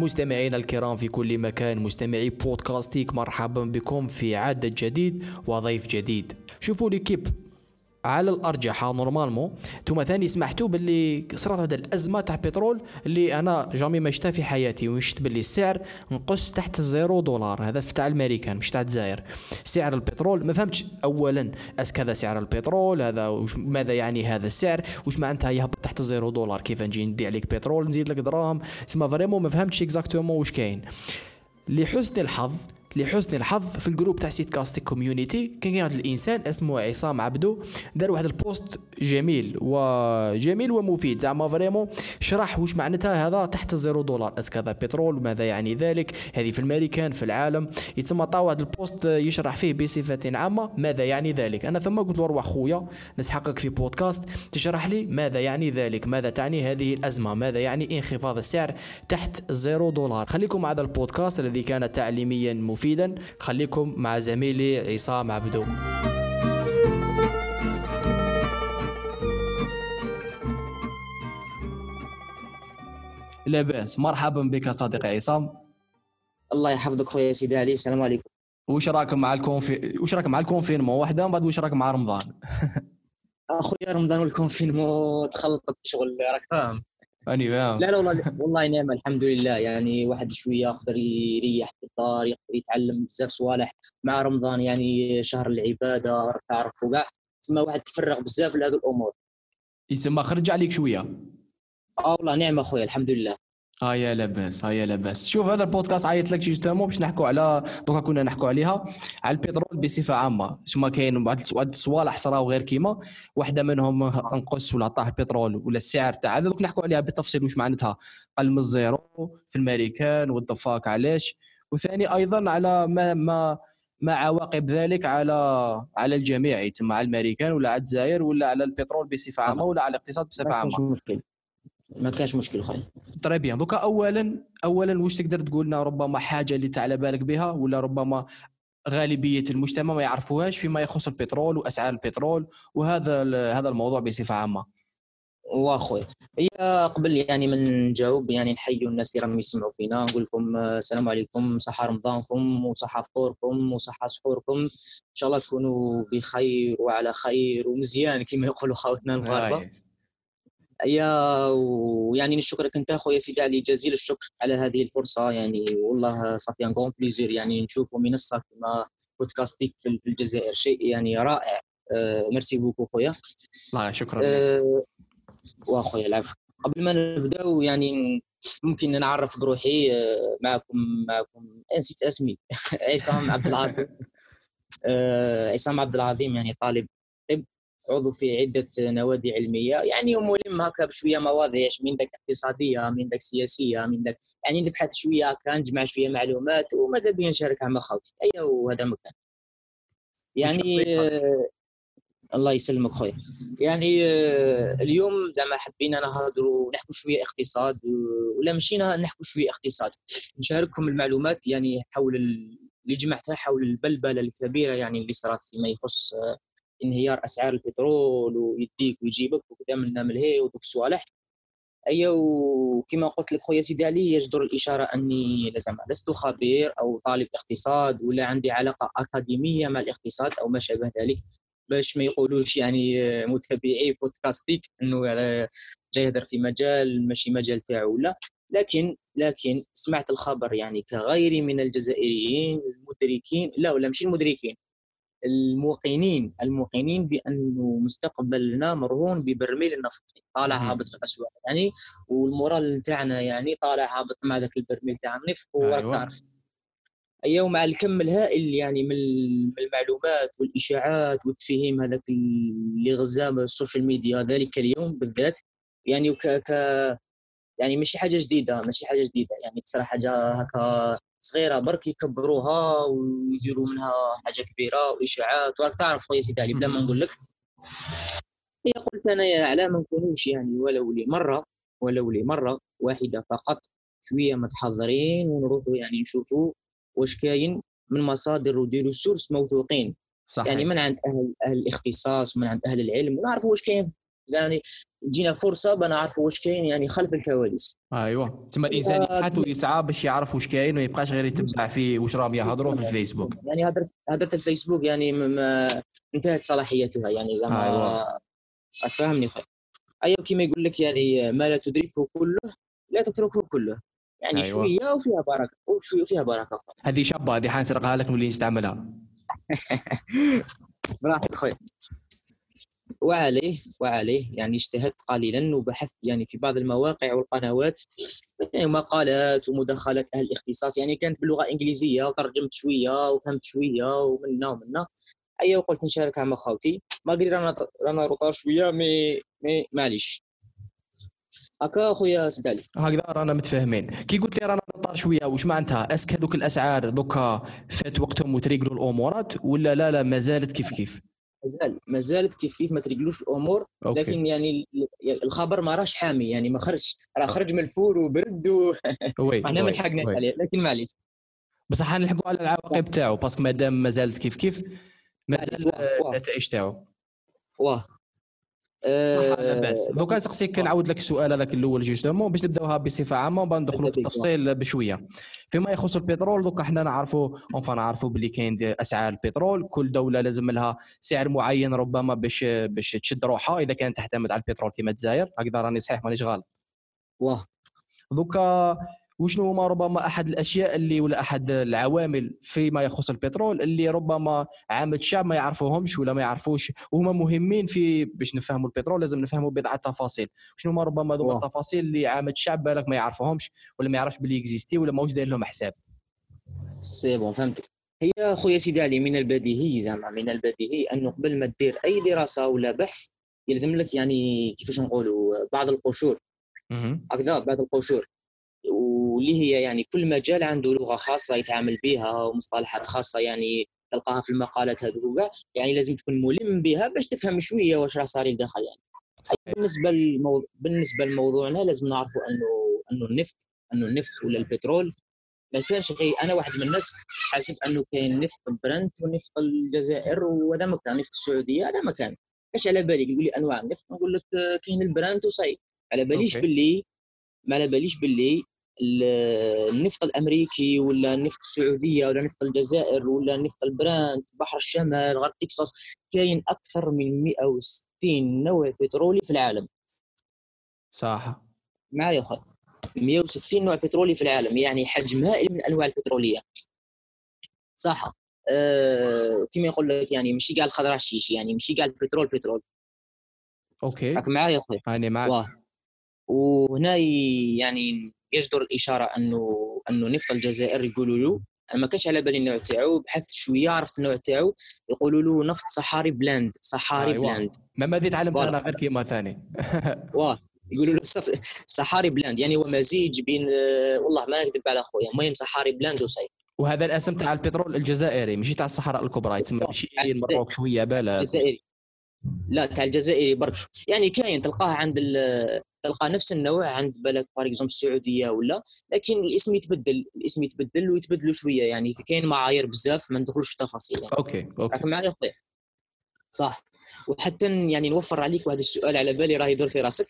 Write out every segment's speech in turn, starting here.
مستمعينا الكرام في كل مكان مستمعي بودكاستيك مرحبا بكم في عدد جديد وضيف جديد. شوفوا l'équipe على الارجحه normalement نتوما ثاني سمعتوا باللي صرات هذا الأزمة تاع بترول اللي أنا jamais ما شفتها في حياتي وشفت باللي السعر نقص تحت ال zéro دولار. هذا تاع الأمريكان مش تاع الجزائر. سعر البترول ما فهمتش اولا أس كذا سعر البترول هذا وش ماذا يعني هذا السعر؟ وش معناتها يهبط تحت ال zéro دولار؟ كيف نجي ندي عليك بترول نزيد لك دراهم؟ تسمى vraiment ما فهمتش exactement واش كاين. لحسن الحظ لحسن الحظ في ال groupe تاع سيت كاستيك community. كان هذا الإنسان اسمه عصام عبدو. دار واحد ال post جميل وجميل ومفيد. زعما vraiment شرح واش معناتها هذا تحت ال zéro دولار. اس كذا بترول ماذا يعني ذلك؟ هذه في الأمريكان في العالم. يتسمى طاو واحد ال post يشرح فيه بصفة عامة ماذا يعني ذلك. أنا ثم قلت له أروح خويا نسحقك في بودكاست تشرح لي ماذا يعني ذلك. ماذا تعني هذه الأزمة؟ ماذا يعني انخفاض السعر تحت ال zéro دولار؟ خليكم مع هذا البودكاست الذي كان تعليميا مفيدا. مفيدا. خليكم مع زميلي عصام عبدو لاباس مرحبا بك صديقي عصام الله يحفظك خويا سيدي علي. السلام عليكم. وش راك مع ال confi وش راك مع ال confinement واحدة؟ من بعد وش راك مع رمضان؟ أخويا رمضان وال confinement تخلطت شغل راك فاهم لا لا والله والله نعمه الحمد لله. يعني واحد شوية يقدر يريح في الدار يقدر يتعلم بزاف صوالح مع رمضان يعني شهر العبادة تعرف وكاع تسمى واحد تفرغ بزاف لهذه الأمور. يسمى خرج عليك شوية. آه والله نعمه خويا الحمد لله. ها يا لاباس. ها يا لاباس. شوف هذا البودكاست عيط لك justement باش نحكوا على دوكا كنا نحكوا عليها على البترول بصفة عامة. شما كاين بعض الصوالح صراو غير كيما. واحدة منهم أنقص ولا طاح البترول ولا السعر تاع هذا دوك نحكوا عليها بالتفصيل واش معناتها. قل من الزيرو في الامريكان والضفاك علاش. وثاني أيضا على ما ما ما عواقب ذلك على على الجميع يتسمى على الامريكان ولا على الجزائر ولا على البترول بصفة عامة ولا على الاقتصاد بصفة عامة. ما كانش مشكل خويا très bien دوكا أولا أولا واش تقدر تقول لنا ربما حاجة اللي على بالك بها ولا ربما غالبية المجتمع ما يعرفوهاش فيما يخص البترول وأسعار البترول وهذا هذا الموضوع بصفة عامة؟ واخويا هي قبل يعني من نجاوب يعني نحيوا الناس اللي راهم يسمعوا فينا نقول لكم السلام عليكم صحة رمضانكم وصحة فطوركم وصحة سحوركم. إن شاء الله تكونوا بخير وعلى خير ومزيان كما يقولوا خاوتنا المغاربة. يا ويعني نشكرك أنت خويا سيدي علي جزيل الشكر على هذه الفرصة. يعني والله صافي ان كون بليزير يعني نشوفوا منصه كما بودكاستيك في الجزائر. شيء يعني رائع. آه merci beaucoup خويا الله شكرا آه وأخويا العفو. قبل ما نبداو يعني ممكن نعرف بروحي آه معكم معكم نسيت اسمي. عصام عبد العظيم. آه عصام عبد العظيم يعني طالب عضو في عدة نوادي علمية. يعني وملم هكا بشوية مواضيع من ذاك اقتصادية من ذاك سياسية من ذاك يعني نبحث شوية هكا نجمع شوية معلومات وماذا بيا نشاركها مع خوتي. اي وهذا مكان. يعني آه الله يسلمك خويا. يعني آه اليوم زعما حبينا نهضروا نحكوا شوية اقتصاد ولا مشينا نحكوا شوية اقتصاد. نشارككم المعلومات يعني حول اللي جمعتها حول البلبلة الكبيرة يعني اللي صارت فيما يخص آه انهيار أسعار البترول ويديك ويجيبك وكذا من ملهي ودوك الصوالح. اي وكما قلت لك خويا سيدي علي يجدر الإشارة أني لازم لست خبير أو طالب اقتصاد ولا عندي علاقة أكاديمية مع الاقتصاد أو ما شابه ذلك. باش ما يقولوش يعني متابعي بودكاستيك إنه جاي يهدر في مجال ماشي مجال تاعو ولا لكن لكن سمعت الخبر يعني كغيري من الجزائريين المدركين لا ولا مش المدركين. الموقنين الموقنين بأنه مستقبلنا مرهون ببرميل النفط طالع هابط في الأسواق يعني وال moral نتاعنا يعني طالع هابط مع ذاك البرميل تاع النفط وراك أيوة. تعرف أيوه مع الكم الهائل يعني من المعلومات والإشاعات والتفهيم هذاك اللي غزا ال social media ذلك اليوم بالذات يعني ك... ك يعني ماشي حاجة جديدة ماشي حاجة جديدة يعني تصرا حاجة هكا صغيرة برك يكبروها ويديروا منها حاجة كبيرة وإشاعات. وراك تعرف خويا سيدي علي بلا ما نقول لك. هي قلت أنا يا على ما نكونوش يعني ولو لي مرة ولو لي مرة واحدة فقط شوية متحضرين ونروحوا يعني نشوفوا واش كاين من مصادر وديروا source موثوقين. صحيح. يعني من عند أهل أهل الاختصاص ومن عند أهل العلم ونعرفوا واش كاين. يعني تجينا فرصة بنعرفوا واش كاين يعني خلف الكواليس. أيوه. تما الإنسان يبحث ويسعى باش يعرف واش كاين وما يبقاش غير يتبع في واش راهم يهضروا في الفيسبوك. يعني هدرت هدرت الفيسبوك يعني ما انتهت صلاحيتها يعني زعما. راك فاهمني خويا أيوه كيما يقول لك يعني ما لا تدركه كله لا تتركه كله. يعني أيوة. شوية وفيها بركة وشوية وفيها بركة هذه شابة هذه حنسرقها لك نولي نستعملها. براحتك خويا وعليه وعليه. يعني اجتهدت قليلا وبحثت يعني في بعض المواقع والقنوات يعني مقالات ومداخلات أهل الاختصاص. يعني كانت باللغة الإنجليزية وترجمت شوية وفهمت شوية ومنا ومنا ايا وقلت نشاركها مع خوتي. ما قدر رانا رانا retard شوية مي مي معليش. هكا خويا سيد علي هكذا رانا متفاهمين. كي قلت لي رانا en retard شوية واش معناتها؟ est-ce que هذوك الأسعار دوكا فات وقتهم وتريقلوا الأمورات ولا لا لا ما زالت كيف كيف؟ مازال ما زالت كيف كيف ما تريقلوش الأمور أوكي. لكن يعني ال- الخبر ما راش حامي يعني ما خرجش راه خرج من ال four وبرد oui وحنا ما لحقناش. عليه لكن معليش بصح حنلحقوا على العواقب تاعو parce que مادام ما زالت كيف كيف مازال. النتائج تاعو واه لاباس دوكا نسقسيك نعاود لك السؤال هذاك الأول justement باش نبداوها بصفة عامة وبعد ندخلوا في التفصيل بشوية. فيما يخص البترول دوكا حنا نعرفوا enfin نعرفوا باللي كاين أسعار البترول. كل دولة لازم لها سعر معين ربما باش باش تشد روحها. إذا كانت تعتمد على البترول كما الجزائر هكذا راني صحيح مانيش غلط. واه. دوكا وشنو هما ربما أحد الأشياء اللي ولا أحد العوامل فيما يخص البترول اللي ربما عامة الشعب ما يعرفوهمش ولا ما يعرفوش وهما مهمين في باش نفهموا البترول لازم نفهموا بضعة تفاصيل. شنو هما ربما ذوك واه. التفاصيل اللي عامة الشعب بالك ما يعرفوهمش ولا ما يعرفش باللي إكزيستي ولا ماهوش داير لهم حساب. c'est bon فهمتك. هي خويا سيدي علي من البديهي زعما من البديهي أنه قبل ما دير أي دراسة ولا بحث يلزم لك يعني كيفاش نقولوا بعض القشور. هكذا بعض القشور. واللي هي يعني كل مجال عنده لغة خاصة يتعامل بها ومصطلحات خاصة يعني تلقاها في المقالات هذوك. كاع يعني لازم تكون ملم بها باش تفهم شوية واش راه صار داخل يعني. صحيح. بالنسبة للمو... بالنسبة لموضوعنا لازم نعرفوا انه انه النفط انه النفط ولا البترول. ما كانش غير أنا واحد من الناس حاسب انه كاين نفط برنت ونفط الجزائر وهذا ما كان. نفط السعودية هذا ما كان. إيش على بالي يقول لي أنواع النفط نقول لك كاين البرنت وصاي. على باليش. باللي ما على باليش باللي ال- النفط الأمريكي ولا النفط السعودية ولا نفط الجزائر ولا نفط البرانت بحر الشمال غرب تكساس كاين أكثر من 160 نوع بترولي في العالم. صح. معايا اخويا 160 نوع بترولي في العالم يعني حجم هائل من أنواع البترولية. صح. أه كما يقول لك يعني ماشي كاع الخضرة شيش يعني ماشي كاع البترول بترول. أوكي. راك معايا اخويا راني معك واه وهنا يعني يجدر الإشارة انه أنه نفط الجزائر يقولوا له أنا ما كانش على بالي النوع تاعو بحثت شوية عرفت النوع تاعو يقولوا له نفط صحاري بلاند صحاري أيوة. بلاند. ما ما فوالا. أنا غير كيما ثاني. واه يقولوا له صحاري بلاند يعني هو مزيج بين آه، والله ما نكذب على خويا المهم صحاري بلاند وصاي وهذا الأسم تاع البترول الجزائري ماشي تاع الصحراء الكبرى يتسمى ماشي المروك شوية بالا. الجزائري لا تاع الجزائري برك. يعني كاين تلقاه عند تلقى نفس النوع عند بالك exemple السعودية ولا لكن الاسم يتبدل الاسم يتبدل ويتبدلوا شوية. يعني كاين معايير بزاف ما ندخلوش في التفاصيل يعني. أوكي أوكي. راك معايا خويا صح. وحتى يعني نوفر عليك واحد السؤال على بالي راه يدور في راسك.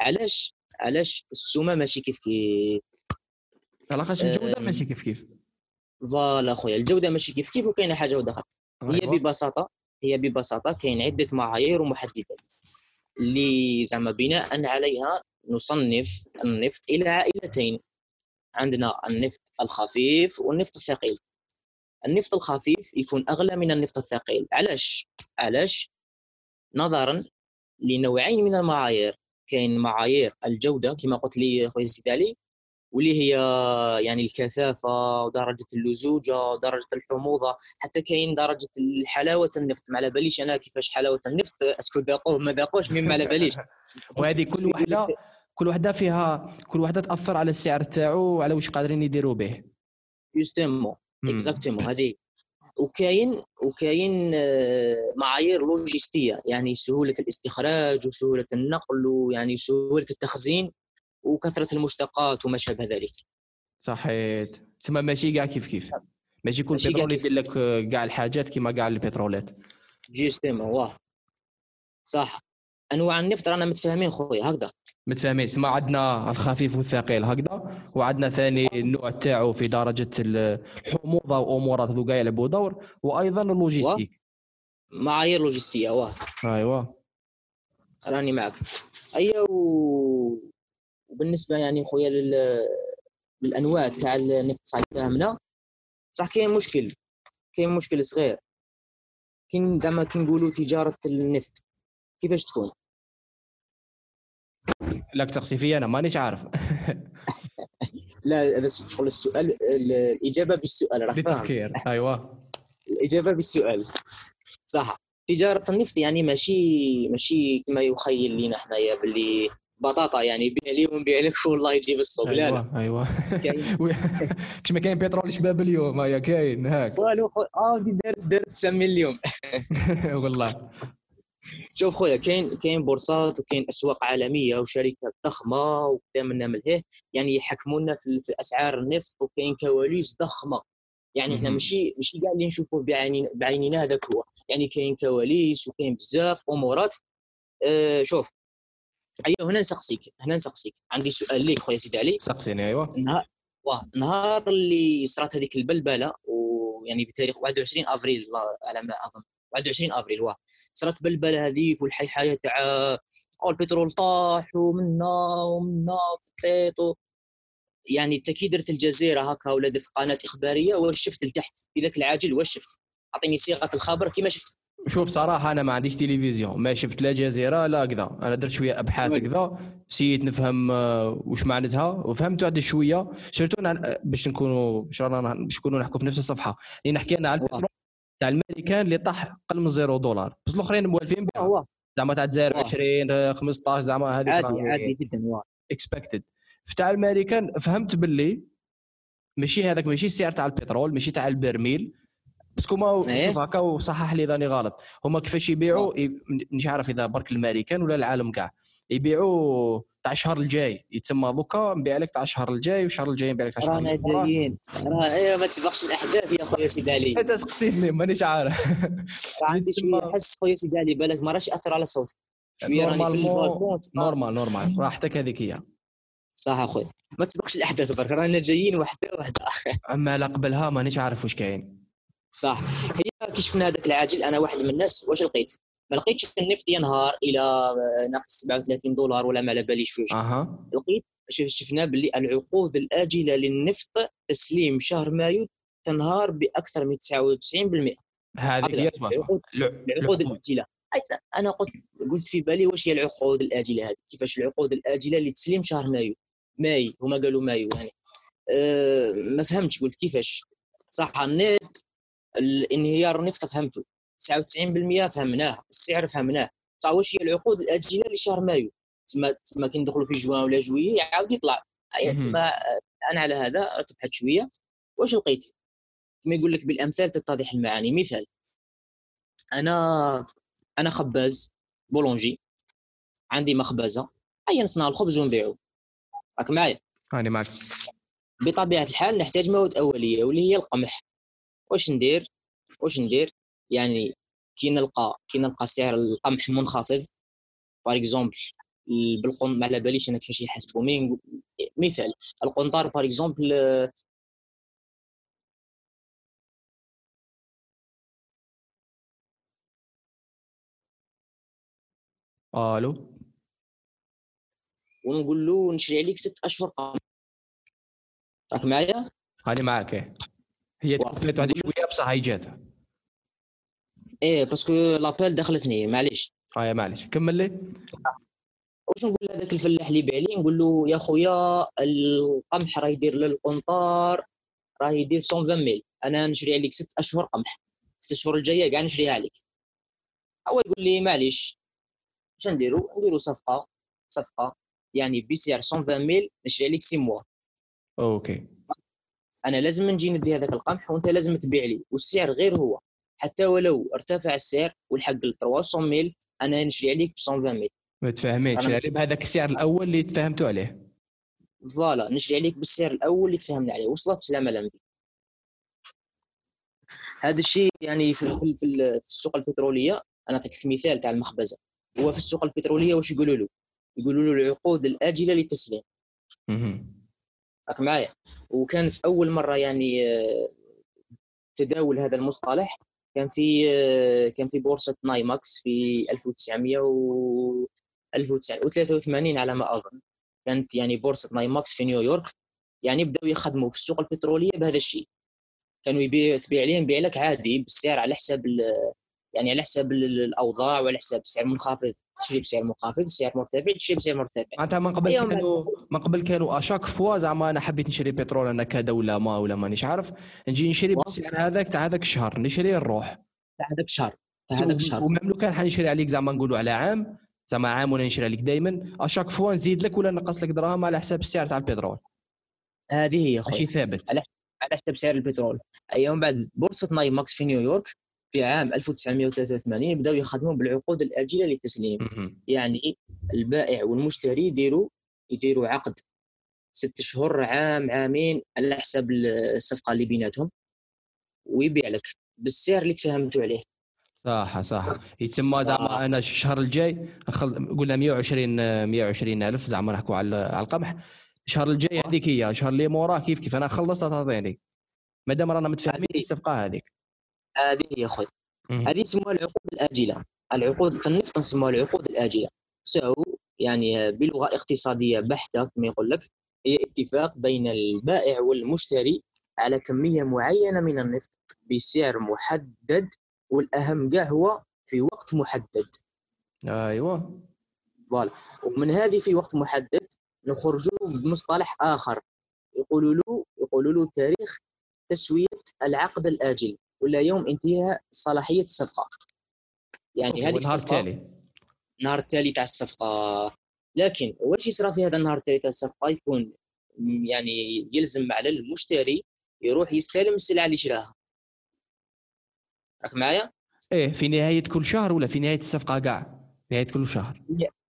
علاش علاش السومه ماشي كيف كيف علاقاش الجودة ماشي كيف كيف. فوالا خويا الجودة ماشي كيف كيف وكاينة حاجة واحدة أخرى. هي أيوة. ببساطة هي ببساطة كاين عدة معايير ومحددات. اللي زعما بناء عليها نصنف النفط إلى عائلتين. عندنا النفط الخفيف والنفط الثقيل. النفط الخفيف يكون أغلى من النفط الثقيل. علاش؟ علاش؟ نظرا لنوعين من المعايير. كاين معايير الجودة كما قلت لي خويا سيدي علي واللي هي يعني الكثافة ودرجة اللزوجة ودرجة الحموضة حتى كاين درجة حلاوه النفط. ما على باليش أنا كيفاش حلاوة النفط؟ est-ce que ذاقوه ما ذاقوش mais ما على باليش. وهذه كل وحدة كل وحدة فيها كل وحدة تأثر على السعر تاعو وعلى واش قادرين يديروا به. مم. exactement هذه. وكاين وكاين آه، معايير لوجستية. يعني سهولة الاستخراج وسهولة النقل ويعني سهولة التخزين. وكثرة المشتقات وما شابه ذلك. صحيت. تسمى ماشي كاع كيف كيف؟ ماشي كل بترول يدير لك آه، كاع الحاجات كيما كاع البترولات. justement واه صح. أنواع النفط رانا متفاهمين خويا هكذا. متفاهمين. تسمى عندنا الخفيف والثقيل هكذا. وعندنا ثاني النوع تاعو في درجة الحموضة وأمورات ذوكا يلعبوا دور. وأيضا ال logistique معايير لوجستية واه ايوا راني معك. ايوا. وبالنسبة يعني خويا لل... للأنواع تاع النفط صحيح فهمنا صح كاين مشكل كاين مشكل صغير. كاين زعما كي نقولوا تجارة النفط. كيفاش تكون؟ لا تقصي فيا أنا مانيش عارف. لا هذا شغل السؤال الإجابة بالسؤال راه فاهم. بالتفكير ايوا الإجابة بالسؤال. صح. تجارة النفط يعني ماشي ماشي كما يخيل لينا حنايا باللي بطاطا يعني بيع لي ونبيع لك والله يجيب الصوب. لا لا. ايوا كش ما كاين بترول شباب اليوم هيا كاين هاك. والو آه دي دارت دارت 900 اليوم. والله. شوف خويا كاين كاين بورصات وكاين أسواق عالمية وشركات ضخمة وكذا منا من له يعني يحكمونا في, في أسعار النفط وكاين كواليس ضخمة. يعني إحنا. ماشي ماشي كاع اللي نشوفوه بعينينا بعينينا هذاك هو. يعني كاين كواليس وكاين بزاف أمورات. آه شوف أيوه هنا نسقسيك هنا نسقسيك. عندي سؤال ليك خويا سيدي علي. سقسيني ايوا نهار واه نهار اللي صرات هذيك البلبلة ويعني بتاريخ 21 أفريل على ما أظن. 21 أفريل واه. صرات بلبلة هذيك والحيحايه تاع البترول طاح ومنا ومنا طيط و... يعني انت كي درت الجزيرة هكا ولا درت قناة إخبارية واش شفت لتحت؟ في ذاك العاجل واش شفت؟ أعطيني صيغه الخبر كيما شفت. شوف صراحة أنا ما عنديش تلفزيون ما شفت لا جزيرة لا كذا. أنا درت شوية أبحاث و. كذا سيت نفهم آه، وش معناتها وفهمت واحد شوية. surtout أنا- باش نكونوا باش رانا باش نكونوا نحكوا في نفس الصفحة. اللي نحكي أنا على. البترول تاع الامريكان اللي طاح أقل من zéro دولار. بس الأخرين موالفين بها. زعما تاع الجزائر واه. 20 آه، 15 زعما هذيك عادي عادي جدا واه expected في تاع الامريكان فهمت باللي ماشي هذاك ماشي السعر تاع البترول ماشي تاع البرميل. بس هما إيه. شوف هكا وصحح لي ذاني غلط. هما كيفاش يبيعوا؟ مش عارف إذا برك الامريكان ولا العالم كاع. يبيعوا تاع الشهر الجاي. يتسمى دوكا نبيع لك تاع الشهر الجاي والشهر الجاي نبيع لك تاع الشهر رانا اللي وراه. جايين. راه أيوه ما تسبقش الأحداث يا خويا سيدي علي. أنت تسقسيني مانيش عارف. عندي شوية حس خويا سيدي علي بالك ما راش ياثر على الصوت شوية راني ال balcon normal normal راحتك هذيك هي. صح أخويا. ما تسبقش الأحداث برك رانا جايين وحدة وحدة. أما لا قبلها مانيش عارف واش كاين. صح. هي كي شفنا هذاك العاجل؟ أنا واحد من الناس واش لقيت؟ ما لقيتش النفط ينهار إلى ناقص 37 دولار ولا ما على باليش واش أها. لقيت شف- شفنا باللي العقود الآجلة للنفط تسليم شهر مايو تنهار بأكثر من 99% هذيك هكذا. هي. العقود الع- العقود العقود. الأجلة. أنا قلت قلت في بالي واش هي العقود الآجلة هذه؟ كيفاش العقود الآجلة لتسليم شهر مايو؟ ماي هما قالوا مايو يعني. أه ما فهمتش قلت كيفاش؟ صح النفط الانهيار النفط فهمته. 99% فهمناه السعر فهمناه. بصح واش هي العقود الاجله لشهر مايو. تما تما كي ندخلوا في جوان ولا جويي يعاود يطلع. تما أنا على هذا رحت بحثت شوية. واش لقيت؟ كما يقول لك بالأمثال تتضح المعاني. مثال أنا أنا خباز بولونجي. عندي مخبزة. أيا نصنع الخبز ونبيعه راك معايا؟ هاني معك بطبيعة الحال نحتاج مواد أولية واللي هي القمح. واش ندير؟ واش ندير؟ يعني كي نلقى كي نلقى سعر القمح منخفض بار اكزومبل بالقن ما على باليش أنا كيفاش يحسبوا مي نقول- مثال القنطار بار اكزومبل ألو؟ ونقول له نشري عليك ست أشهر قمح. راك معايا؟ هاني معك إيه. هي. تكملت واحد شوية بصح هي جات إيه parce que l'appel دخلتني معليش. هاي معليش. كمل لي. واش نقول لهذاك الفلاح اللي يبيع لي نقول له يا خويا القمح راه يدير للقنطار راه يدير 120 mille. أنا نشري عليك ست أشهر قمح. ست أشهر الجاية كاع نشريها عليك. هو يقول لي معليش. واش نديرو؟ نديرو صفقة صفقة يعني بسعر 120 mille نشري عليك 6 mois OK. أنا لازم نجي ندي هذاك القمح وأنت لازم تبيع لي والسعر غير هو. حتى ولو ارتفع السعر والحق ل 300 ميل أنا نشري عليك ب 120 ميل متفاهمين أنا- يعني بهذاك السعر الأول اللي تفاهمتوا عليه. فوالا نشري عليك بالسعر الأول اللي تفهمنا عليه. وصلت سلام لمبي. هذا الشيء يعني في, في, في, في السوق البترولية. أنا أعطيك المثال تاع المخبزة. هو في السوق البترولية واش يقولوا له؟ يقولوا له العقود الآجلة للتسليم راك معايا. وكانت أول مرة يعني آه، تداول هذا المصطلح. كان في آه، كان في بورصة NYMEX في 1900 و 1983 على ما أظن. كانت يعني بورصة NYMEX في نيويورك. يعني بداوا يخدموا في السوق البترولية بهذا الشيء. كانوا يبيع تبيع لهم بيع لك عادي بالسعر على حساب يعني على حساب الأوضاع وعلى حساب السعر منخفض تشري بسعر منخفض سعر مرتفع تشري بسعر مرتفع. معناتها من قبل كانوا من قبل. كانوا à chaque fois زعما أنا حبيت نشري بترول أنا كدوله ما ولا مانيش عارف؟ نجي نشري بالسعر هذاك تاع هذاك الشهر نشري نروح تاع هذاك الشهر تاع هذاك الشهر. ومهم لو كان حنشري عليك زعما نقولوا على عام زعما عام ولا نشري عليك دائما à chaque fois نزيد لك ولا نقص لك دراهم على حساب السعر تاع البترول؟ هذه هي خويا شيء ثابت. على على حساب سعر البترول. أيام بعد بورصة NYMEX في نيويورك في عام 1983 بداوا يخدمون بالعقود الآجلة للتسليم. يعني البائع والمشتري يديروا يديروا عقد ست شهور عام عامين على حساب الصفقة اللي بيناتهم ويبيع لك بالسعر اللي تفاهمتوا عليه. صح صح. يتسمى زعما آه. أنا الشهر الجاي قلنا 120 120 ألف زعما نحكوا على القمح. الشهر الجاي. هذيك هي الشهر اللي موراه كيف كيف؟ أنا خلصت تعطيني ما دام رانا متفاهمين الصفقة هذيك. هذه هي خويا هذه يسموها العقود الآجلة. العقود في النفط نسموها العقود الآجلة. so يعني بلغة اقتصادية بحتة كما يقول لك هي اتفاق بين البائع والمشتري على كمية معينة من النفط بسعر محدد والأهم كاع هو في وقت محدد. أيوه. voilà. ومن هذه في وقت محدد نخرجوا بمصطلح آخر. يقولوا له يقولوا له تاريخ تسوية العقد الآجل. ولا يوم انتهاء صلاحية الصفقة. يعني هذه النهار التالي. النهار التالي تاع الصفقة. لكن واش يصرى في هذا النهار التالي تاع الصفقة؟ يكون يعني يلزم على المشتري يروح يستلم السلعة اللي شراها. راك معايا؟ إيه في نهاية كل شهر ولا في نهاية الصفقة كاع؟ نهاية كل شهر.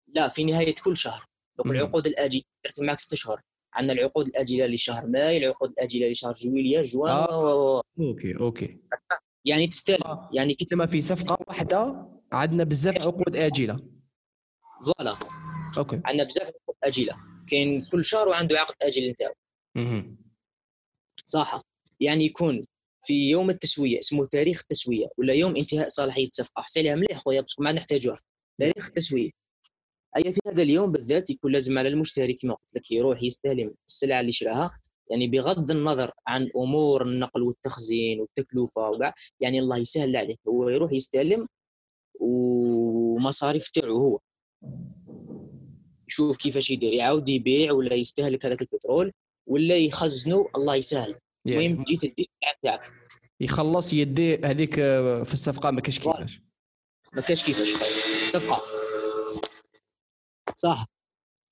لا في نهاية كل شهر. العقود الاجله ترسم معك ست شهور. عندنا العقود الأجلة لشهر ماي العقود الأجلة لشهر جويليا جوان آه. OK OK. يعني تستلم آه. يعني ما في صفقة واحدة عندنا بزاف عقود أجلة. voilà. OK. عندنا بزاف عقود أجلة. كاين كل شهر وعنده عقد أجل نتاعو. صح. يعني يكون في يوم التسوية اسمه تاريخ التسوية ولا يوم انتهاء صلاحية الصفقه احسن لها مليح خويا بس ما نحتاجوها تاريخ التسوية. أي في هذا اليوم بالذات يكون لازم على المشتري كما قلت لك يروح يستلم السلعة اللي شراها. يعني بغض النظر عن أمور النقل والتخزين والتكلفة وكاع يعني الله يسهل عليه هو يروح يستلم ومصاريف تاعو هو. يشوف كيفاش يدير يعاود يبيع ولا يستهلك هذاك البترول ولا يخزنه الله يسهل. المهم تجي تدي تاعك. يخلص يدي هذيك في الصفقة ما كاش كيفاش. ما كاش كيفاش. صفقة. صح.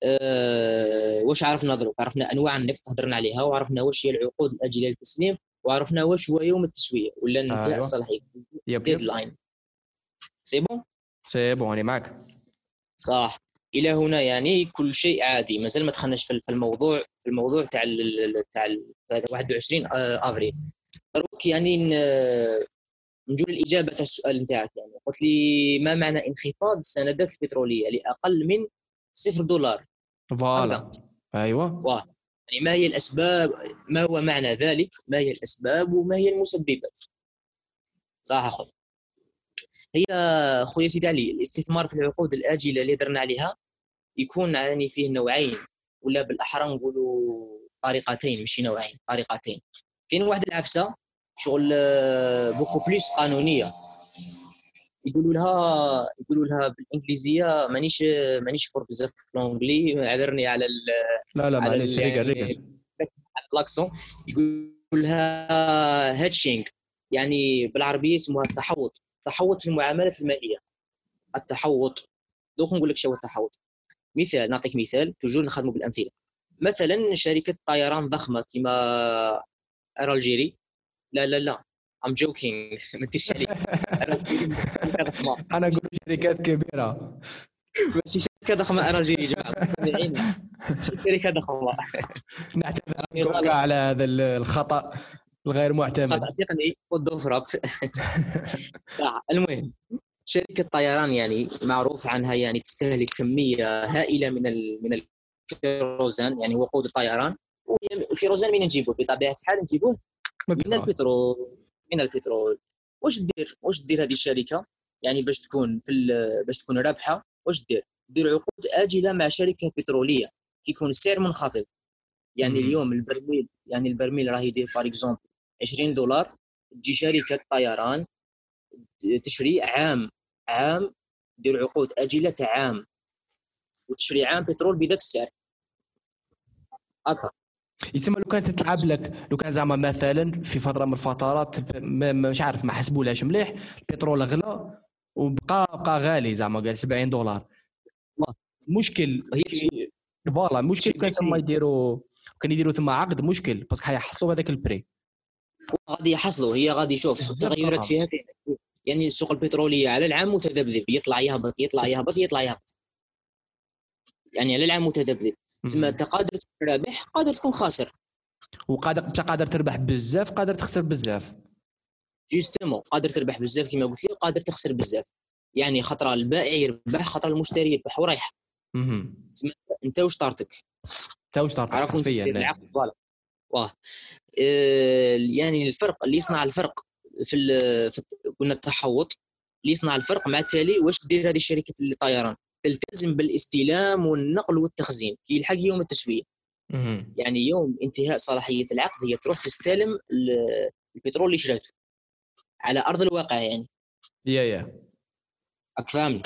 أه واش عرفنا دروك عرفنا أنواع النفط هضرنا عليها وعرفنا واش هي العقود الاجله للتسليم وعرفنا واش هو يوم التسوية ولا انتهاء أيوة. الصلاحية deadline c'est bon c'est bon أنا معك صح. إلى هنا يعني كل شيء عادي. مازال ما دخلناش في الموضوع في الموضوع تاع تاع 21 آه، أفريل. دروك يعني نجو للاجابه تاع السؤال نتاعك يعني. قلت لي ما معنى انخفاض السندات البترولية؟ لأقل من صفر دولار. فوالا. أيوه. واه. يعني ما هي الأسباب ما هو معنى ذلك؟ ما هي الأسباب وما هي المسببات؟ صح أخوي. هي خويا سيدي علي الاستثمار في العقود الآجلة اللي درنا عليها يكون يعني فيه نوعين ولا بالأحرى نقولوا طريقتين ماشي نوعين طريقتين. كاين واحد العفسة شغل beaucoup plus قانونية. يقولوا لها يقولوا لها بالإنجليزية مانيش مانيش fort بزاف في الانجلي عذرني على ال لا لا معليش réglé réglé l'accent. يقول لها hedging يعني بالعربية اسمها التحوط. تحوط في المعاملات المالية. التحوط. دوك نقول لك شو التحوط. مثال نعطيك مثال. toujours نخدموا بالأمثلة. مثلا شركة طيران ضخمة كما Air Algérie لا لا لا. I'm joking ما تديرش عليك أنا أقول شركات كبيرة. ماشي شركة ضخمة. أنا جيري جماعة. شركة ضخمة. نعتذر. على هذا الخطأ الغير معتمد. خطأ. تقني والضفرب المهم. شركة طيران يعني معروف عنها يعني تستهلك كمية هائلة من ال من ال kérosène يعني وقود الطيران. وال kérosène من نجيبوه بطبيعة الحال نجيبوه من البترول. من البترول. واش دير؟ واش دير هذه الشركة؟ يعني باش تكون في باش تكون رابحة واش دير؟ دير عقود آجلة مع شركة بترولية كيكون السعر منخفض. يعني مم. اليوم البرميل يعني البرميل راه يدير par exemple 20 دولار تجي شركة طيران تشري عام عام دير عقود آجلة عام وتشري عام بترول بذاك السعر. هكا. يتسمى لو كانت تلعب لك لو كان زعما مثلا في فترة من الفترات مش عارف ما حسبولهاش مليح البترول غلا وبقى بقى غالي زعما قال 70 دولار. مشكل voilà مشكل كان تما يديروا كان يديروا ثم عقد مشكل parce que حيحصلوا هذاك ال prix. غادي يحصلوا هي غادي شوف التغيرات فيها يعني السوق البترولية على العام متذبذب يطلع يهبط يطلع يهبط يطلع يهبط. يعني على العام متذبذب. تسمى أنت قادر تكون رابح قادر تكون خاسر. وقادر أنت قادر تربح بزاف قادر تخسر بزاف. justement قادر تربح بزاف كما قلت لي وقادر تخسر بزاف. يعني خطره البائع يربح خطره المشتري يربح ورايح أنت واش طارتك؟ أنت واش طارتك حرفيا؟ العقد voilà. واه. آه، يعني الفرق اللي يصنع الفرق في, في قلنا التحوط اللي يصنع الفرق مع التالي واش دير هذه شركه الطيران تلتزم بالاستلام والنقل والتخزين. كي يلحق يوم التسويه يعني يوم انتهاء صلاحية العقد هي تروح تستلم البترول اللي شريته. على أرض الواقع يعني. يا يا. راك فاهمني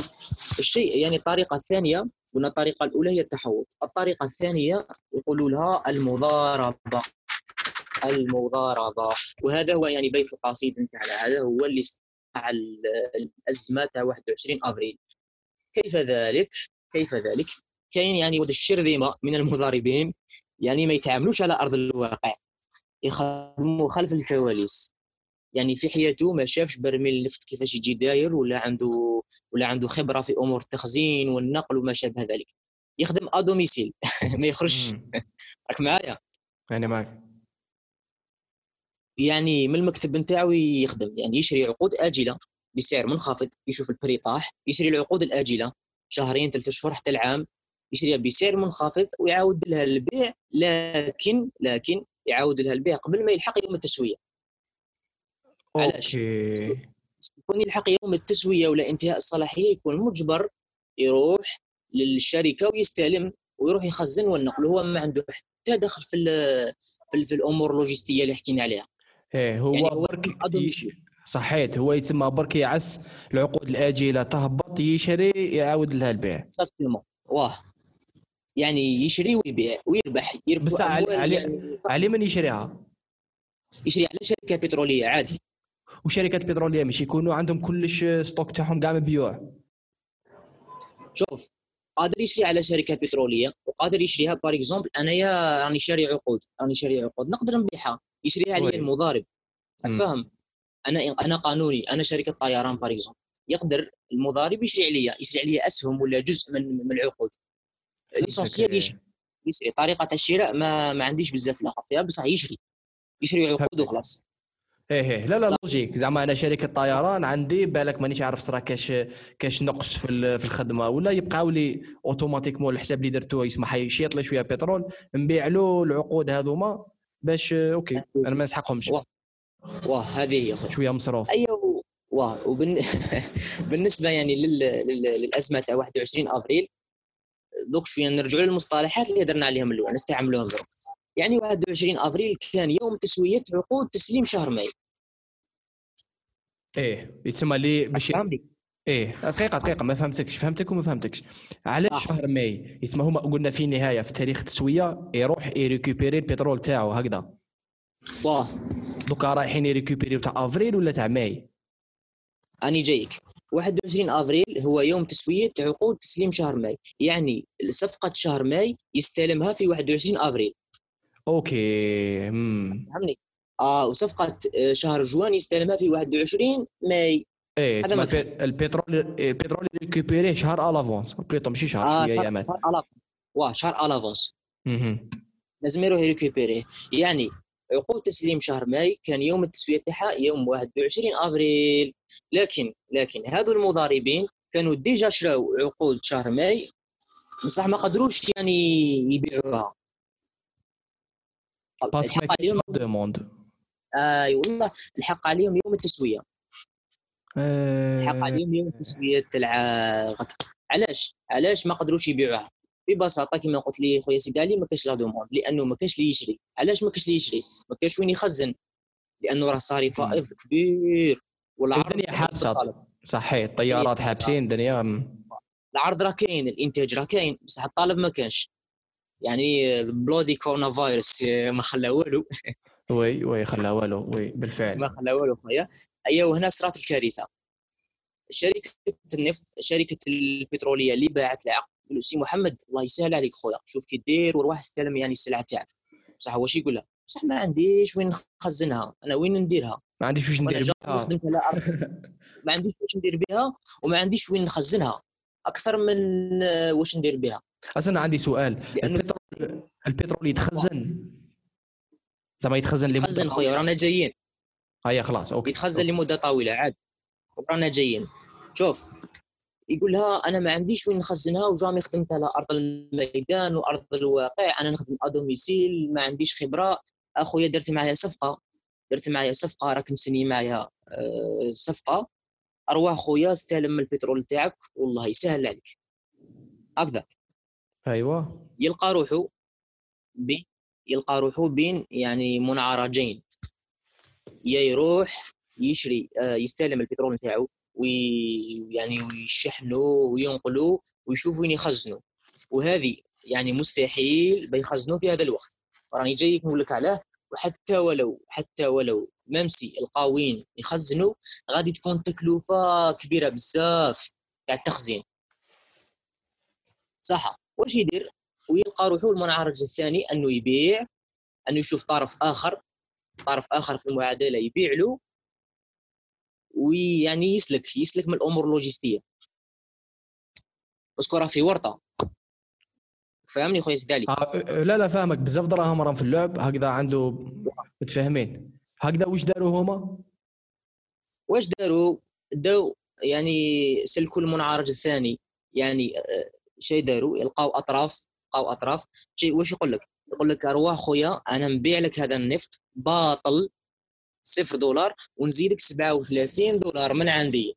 الشيء يعني الطريقة الثانية قلنا الطريقة الأولى هي التحوط الطريقة الثانية يقولوا لها المضاربة. المضاربة. وهذا هو يعني بيت القصيد على هذا هو اللي صنع الأزمة تاع 21 أبريل. كيف ذلك؟ كيف ذلك؟ كاين يعني ود الشرذمه من المضاربين يعني ما يتعاملوش على أرض الواقع يخدموا خلف الكواليس يعني في حياته ما شافش برميل النفط كيفاش يجي داير ولا عنده ولا عنده خبرة في أمور التخزين والنقل وما شابه ذلك. يخدم ادوميسيل ما يخرجش. راك معايا؟ أنا معك يعني من المكتب نتاعو يخدم يعني يشري عقود آجلة. بسعر منخفض يشوف البري طاح يشري العقود الآجلة شهرين ثلاث شهور حتى العام يشريها بسعر منخفض ويعاود لها البيع لكن لكن يعاود لها البيع قبل ما يلحق يوم التسوية. علاش؟ يكون يلحق يوم التسوية ولا انتهاء الصلاحية يكون مجبر يروح للشركة ويستلم ويروح يخزن والنقل هو ما عنده حتى دخل في في, في الأمور اللوجستية اللي حكينا عليها. إيه هو, يعني هو برك صحيت هو يتسمى برك يعس العقود الاجله تهبط يشري يعاود لها البيع. واه. يعني يشري ويبيع ويربح يربح بس علي, علي, يعني. علي من يشريها؟ يشري على شركة بترولية عادي. وشركات بترولية مش يكونوا عندهم كلش stock تاعهم كاع مبيوع؟ شوف قادر يشري على شركة بترولية وقادر يشريها par exemple أنايا راني شاري عقود راني شاري عقود نقدر نبيعها. يشريها علي المضارب. تفهم أنا أنا قانوني أنا شركة طيران par exemple يقدر المضارب يشري عليا يشري عليا أسهم ولا جزء من من العقود. l'essentiel يشري يشري. طريقة الشراء ما ما عنديش بزاف لا فيها بصح يشري يشري عقود وخلاص. إيه إيه. لا لا logique. زعما أنا شركة طيران عندي بالك مانيش عارف صرا كاش كاش نقص في في الخدمة. ولا يبقاو لي automatiquement الحساب اللي درتو يسمح يشيط لي شوية بترول نبيع له العقود هذوما باش OK أنا ما نسحقهمش. واه هذه هي شوية مصروف. أيوه واه وبن... بالنسبة يعني لل... لل... للأزمة تاع 21 أبريل دوك شوية نرجعوا للمصطلحات اللي هدرنا عليهم الأول نستعملوهم دروك يعني 21 أبريل كان يوم تسوية عقود تسليم شهر ماي. إيه يتسمى لي باش إيه دقيقة دقيقة ما فهمتكش فهمتك وما فهمتكش. علاش شهر ماي يتسمى هما قلنا في النهاية في تاريخ التسوية يروح ي récupérer البترول تاعو هكذا. واه donc رايحين ي récupérer يو تاع أفريل ولا تاع ماي؟ أني جايك. 21 أفريل هو يوم تسوية عقود تسليم شهر ماي. يعني صفقة شهر ماي يستلمها في 21 أفريل. OK امم فهمني؟ آه وصفقة آه، شهر جوان يستلمها في 21 ماي. إيه هذا البترول البترول récupérer شهر à l'avance. plutôt ماشي شهر آه شوية ايامات واه شهر à l'avance. لازم يروح ي récupérer يعني عقود تسليم شهر ماي كان يوم التسوية تاعها يوم 21 افريل لكن لكن هذو المضاربين كانوا déjà شراو عقود شهر ماي. بصح ما قدروش يعني يبيعوها. الحق عليهم demande آي والله الحق عليهم يوم التسوية. الحق عليهم يوم التسوية تاع علاش؟ علاش ما قدروش يبيعوها؟ ببساطه كما قلت لي خويا سيدالي ما كاش la demande لأنه ما كاش اللي يشري. علاش ما كاش اللي يشري؟ ما كاش وين يخزن. لأنه راه صاري فائض كبير والعرض الدنيا حابسة. صحيح الطيارات حابسين الدنيا العرض راه كاين الإنتاج راه كاين بصح الطلب ما كانش يعني بلودي كورونا فايروس ما خلى والو. oui oui خلى والو. oui بالفعل. ما خلى والو خويا. أيوا وهنا صرات الكارثة. شركة النفط شركة البترولية اللي باعت العقد قال سي محمد الله يسهل عليك خويا شوف كي دير وروح استلم يعني السلعة تاعك. بصح واش يقول لها بصح ما عنديش وين نخزنها أنا وين نديرها؟ ما عنديش واش ندير بها. ما عنديش واش ندير بها وما عنديش وين نخزنها أكثر من واش ندير بها. أصلا عندي سؤال البترول البترول يتخزن؟ زعما يتخزن لمدة يتخزن خويا رانا جايين. هيا خلاص OK. يتخزن لمدة طويلة عاد. ورانا جايين. شوف. يقول لها أنا ما عنديش وين نخزنها و jamais خدمت على ارض الميدان وأرض الواقع أنا نخدم à domicile ما عنديش خبرة. أخويا درت معايا صفقة درت معايا صفقة راك مسني معايا آه، صفقة. ارواح خويا استلم البترول تاعك والله يسهل عليك. هكذا. أيوه. يلقى روحه بين يلقى روحه بين يعني منعرجين. يا يروح يشري آه، يستلم البترول تاعو. ويعني ويشحنوا وينقلوا ويشوفوا وين يخزنوا. وهذه يعني مستحيل بيخزنوا في هذا الوقت. راني جاي نقول لك علاه وحتى ولو حتى ولو ممسي القاوين يخزنوا غادي تكون تكلفة كبيرة بزاف تاع التخزين. صح. واش يدير؟ ويلقى روحه المنعرج الثاني أنه يبيع أنه يشوف طرف آخر طرف آخر في المعادلة يبيع له ويعني يسلك يسلك من الأمور اللوجستية. باسكو راه في ورطة. فهمني خويا سيدالي آه لا لا فاهمك. بزاف دراهم راهم في اللعب هكذا عنده متفاهمين. هكذا واش داروا هما؟ واش داروا؟ داو يعني سلكوا المنعرج الثاني. يعني آه، شيء داروا؟ يلقاو أطراف لقاو أطراف. شيء واش يقول لك؟ يقول لك أرواح خويا أنا نبيع لك هذا النفط باطل. صفر دولار ونزيدك 37 دولار من عندي.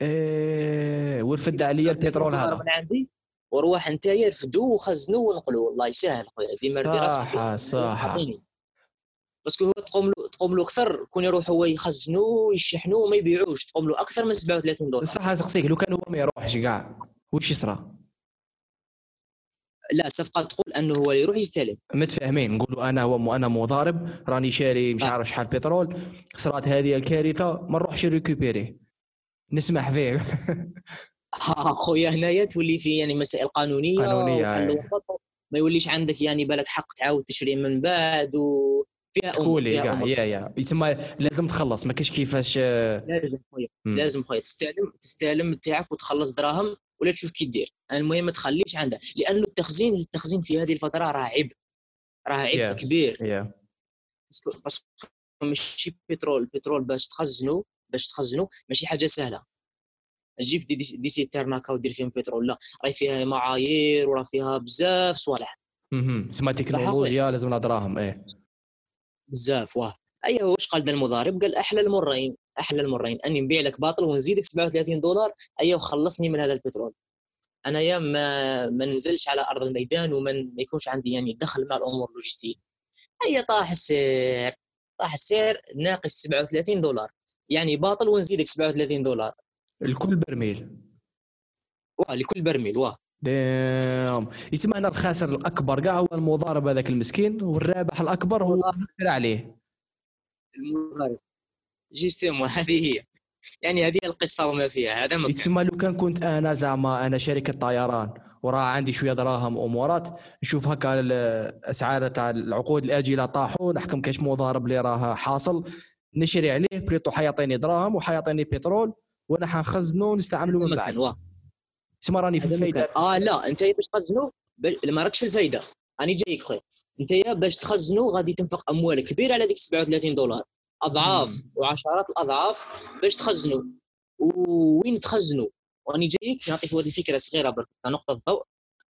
إيه ورفد عليا البترول هذا. من عندي؟ وروح انت يرفدوا وخزنوا ونقلوا والله يسهل خويا ديما صح صح. باسكو هو تقوم له تقوم له أكثر كون يروح هو يخزنوا ويشحنوا وما يبيعوش تقوم له أكثر من 37 دولار. صح سقسيك لو كان هو ما يروحش كاع واش يصرى؟ لا الصفقه تقول أنه هو يروح يستلم. متفاهمين. نقولوا أنا أنا مضارب راني شاري مش عارف شحال بترول صرات هذه الكارثة ما نروحش récupérer. نسمح فيه. خويا هنايا تولي في يعني مسائل قانونية قانونية ما يوليش عندك يعني بالك حق تعاود تشري من بعد و فيها تقولي يا يا. يتسمى لازم تخلص ما كاينش كيفاش. لازم خويا لازم خويا. تستلم تستلم تاعك وتخلص دراهم ولا تشوف كي دير. المهم ما تخليش عندها لأنه التخزين التخزين في هذه الفترة راه عبء راه عبء yeah. كبير. Yeah. بس ماشي بترول البترول باش تخزنه باش تخزنه ماشي حاجة سهلة. تجيب دي, دي, دي سيترناكا ودير فيهم بترول لا راهي فيها معايير وراه فيها بزاف صوالح. تسمى تكنولوجيا لازم دراهم إيه. بزاف واه. أيوه واش قال المضارب؟ قال أحلى المرين أحلى المرين أني نبيع لك باطل ونزيدك 37 دولار أيوه خلصني من هذا البترول. أنا يا ما ما ننزلش على أرض الميدان وما ما يكونش عندي يعني دخل مع الأمور اللوجستية. هيا طاح السعر طاح السعر ناقص 37 دولار. يعني باطل ونزيدك 37 دولار. لكل برميل. واه لكل برميل واه. ديم يتم هنا الخاسر الأكبر. كاع هو المضارب هذاك المسكين والرابح الأكبر هو عليه. المضارب. justement هذه هي. يعني هذه القصة وما فيها هذا ما يتسمى لو كان كنت أنا زعما أنا شركة طيران وراه عندي شوية دراهم امورات نشوف هكا الاسعار تاع العقود الاجله طاحوا نحكم كاش مضارب اللي راه حاصل نشري عليه بريتو حيعطيني دراهم وحيعطيني بترول وأنا حنخزنه ونستعمله من بعد. تسمى راني في الفايدة. آه لا أنت باش تخزنه ما راكش في الفايدة. راني جايك خويا. أنت يا باش تخزنوا غادي تنفق أموال كبيرة على ديك 37 دولار. أضعاف وعشرات الأضعاف باش تخزنوا وين تخزنوا وأني جايك نعطيك هذه الفكرة صغيرة برك. نقطة ضوء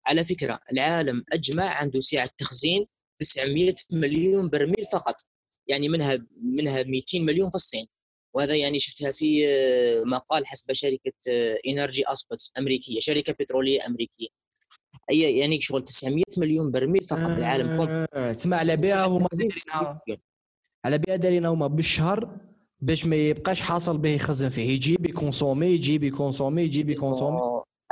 على فكرة العالم أجمع عنده سعة تخزين 900 مليون برميل فقط. يعني منها منها 200 مليون في الصين. وهذا يعني شفتها في آه، مقال حسب شركة Energy Aspects أمريكية شركة بترولية أمريكية. أي يعني شغل 900 مليون برميل فقط. آه العالم كون تسمع على بها هما على بها دارين هما بالشهر باش ما يبقاش حاصل به يخزن فيه. يجيب ي consommer يجيب ي consommer يجيب ي consommer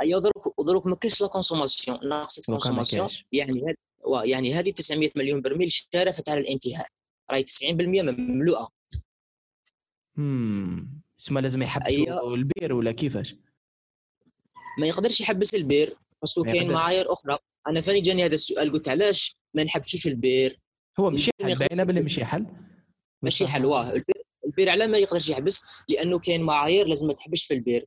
اي دروك دروك ما كاينش la consommation ناقصه consommation. يعني يعني هذه 900 مليون برميل شارفت على الانتهاء. راهي 90% مملوءة. امم تسمى لازم يحبسوا أيوة. البير ولا كيفاش؟ ما يقدرش يحبس البير parce que كاين معايير أخرى. أنا فاني جاني هذا السؤال قلت علاش ما نحبسوش البير؟ هو مشي حل باينة باللي مشي حل ماشي حل واه البير, البير على ما يقدرش يحبس لأنه كاين معايير لازم ما تحبسش في البير.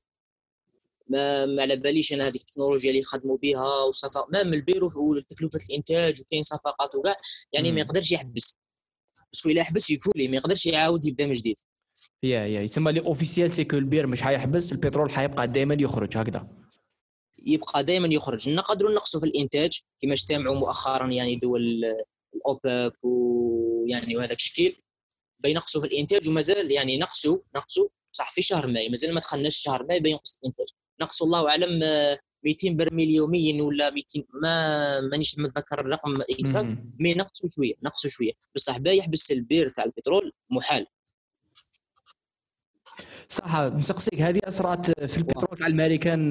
ما ما على باليش أنا هذيك التكنولوجيا اللي يخدموا بها وصفا ما من البير وتكلفه الإنتاج وكاين صفقات وكاع يعني ما يقدرش يحبس. parce que إلا حبس ي couler ما يقدرش يعاود يبدأ من جديد. يا يا يسمى l'officiel c'est que البير مش حيحبس البترول حيبقى دائما يخرج هكذا. يبقى دائما يخرج. نقدروا نقصوا في الإنتاج كما اجتمعوا مؤخرا يعني دول الأوبك ويعني وهذاك الشكل. بينقصوا في الإنتاج ومازال يعني نقصوا نقصوا صح في شهر ماي مازال ما دخلناش شهر ماي بينقص الإنتاج. نقصوا الله أعلم 200 برميل يوميا ولا 200 ما مانيش متذكر الرقم exact mais نقصوا شوية نقصوا شوية. بصح باش يحبس البير تاع البترول محال. صح نسقسيك. هذه صرات في البترول تاع الامريكان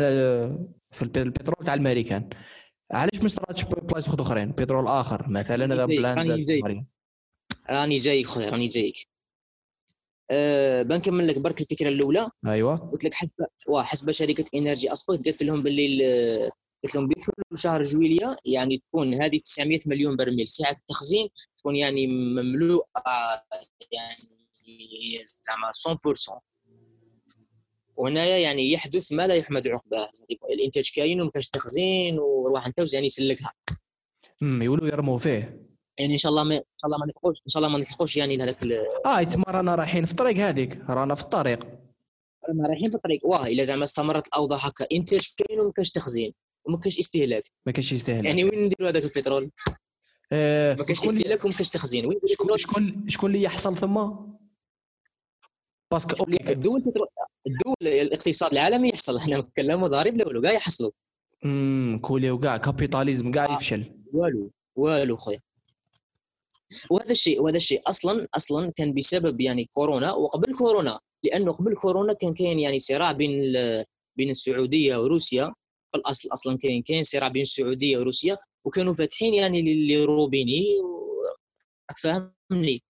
في البترول تاع الامريكان علاش ما صراتش بلايص أخرين؟ بترول آخر مثلا هذا بلاند راني جايك خويا راني جايك. أه بنكمل لك برك الفكرة الأولى. أيوه. قلت لك حسب حسب شركة Energy Aspects قلت لهم باللي قلت لهم بحلول شهر جويليا يعني تكون هذه 900 مليون برميل. سعة التخزين تكون يعني مملوءة يعني زعما 100% وهنايا يعني يحدث ما لا يحمد عقباه. الإنتاج كاين وما كاش تخزين وروح أنت يعني يسلكها امم يقولوا يرموا فيه. يعني إن شاء الله ما إن شاء الله ما نلحقوش إن شاء الله ما نلحقوش يعني لهذاك آه يتما رانا رايحين في الطريق هذيك. رانا في الطريق. رانا رايحين في الطريق. واه إلا زعما استمرت الأوضاع هكا. انتاج كاين وما كاش تخزين. وما كاش استهلاك. ما كاش استهلاك. يعني وين نديروا هذاك البترول؟ آه ما كاش استهلاك وما كاش تخزين. وين شكون شكون شكون اللي يحصل ثم؟ parce que OK. الدول الدول الاقتصاد العالمي يحصل. إحنا نتكلموا ضارب لا والو كاع يحصلوا امم coulé وكاع capitalisme كاع يفشل. والو والو خويا. وهذا الشيء وهذا الشيء أصلا أصلا كان بسبب يعني كورونا وقبل كورونا لأنه قبل كورونا كان كاين يعني صراع بين بين السعودية وروسيا. في الأصل أصلا كاين كاين صراع بين السعودية وروسيا وكانوا فاتحين يعني les robinets فهمني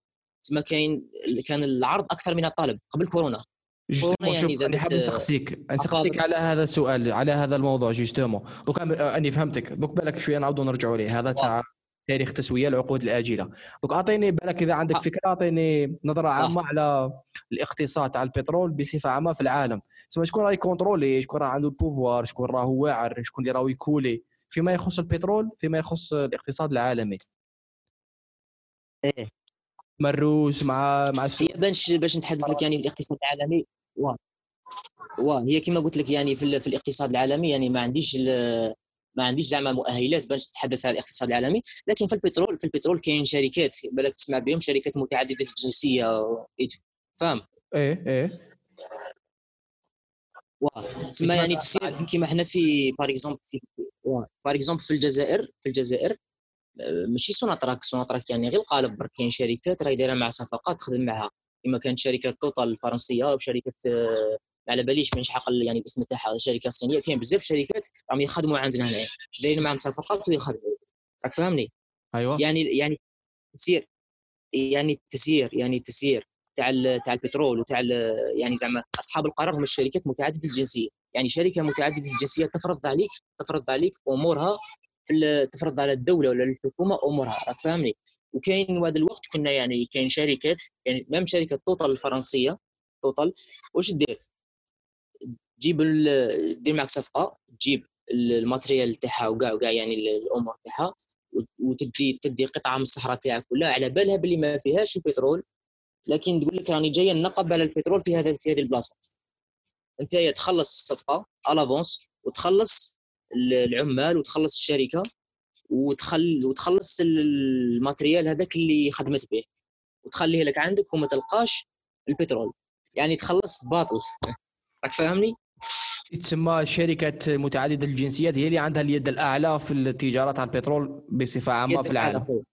تما كاين كان العرض أكثر من الطلب قبل كورونا. justement يعني شوف أنا حاب نسقسيك نسقسيك على هذا السؤال على هذا الموضوع justement. دوك أني فهمتك. دوك بالك شوية نعاودوا نرجعوا ليه. هذا تاع تاريخ تسوية العقود الآجلة. دوك أعطيني بالك إذا عندك فكرة أعطيني نظرة عامة على الاقتصاد تاع البترول بصفة عامة في العالم. سواء شكون راه ي contrôler شكون راه عنده ال pouvoir شكون راه واعر شكون اللي راه ي couler فيما يخص البترول فيما يخص الاقتصاد العالمي. إيه. مروس مع مع السوق باش باش نتحدث لك يعني في الاقتصاد العالمي واه واه هي كما قلت لك يعني في, في الاقتصاد العالمي يعني ما عنديش ما عنديش زعما مؤهلات باش نتحدث على الاقتصاد العالمي لكن في البترول في البترول كاين شركات بالك تسمع بهم شركات متعددة الجنسية فاهم؟ إيه إيه. واه تسمى يعني تصير كيما حنا في par exemple في par exemple في الجزائر في الجزائر ماشي سوناتراك سوناتراك يعني غير القالب برك كاين شركات راهي دايرة مع صفقات تخدم معها. كما كانت شركة توتال الفرنسية وشركة على باليش من حق يعني الاسم تاعها الشركة الصينيه كاين بزاف شركات راهم يخدموا عندنا هنا دايرين معهم صفقات ويخدموا. راك فاهمني؟ أيوه. يعني يعني تسير يعني التسيير يعني التسيير تاع تاع البترول وتاع يعني زعما أصحاب القرار هم الشركات متعددة الجنسية. يعني شركة متعددة الجنسية تفرض عليك تفرض عليك أمورها في تفرض على الدولة ولا الحكومة أمورها راك فاهمني؟ وكاين هذا الوقت كنا يعني كاين شركات يعني même شركة توتال الفرنسية توتال واش دير؟ تجيب دير معك صفقة تجيب ال matériel تاعها وكاع وكاع يعني الأمور تاعها وتدي تدي قطعة من الصحراء تاعك كلها على بالها باللي ما فيهاش البترول لكن تقول لك راني جاية نقب على البترول في هذا في هذه البلاصة. أنت تخلص الصفقة à l'avance وتخلص العمال وتخلص الشركة وتخل وتخلص ال matériel هذاك اللي خدمت به وتخليه لك عندك وما تلقاش البترول. يعني تخلص باطل. راك فاهمني؟ تسمى شركة متعددة الجنسيات هي اللي عندها اليد الأعلى في التجارة على البترول بصفة عامة في العالم.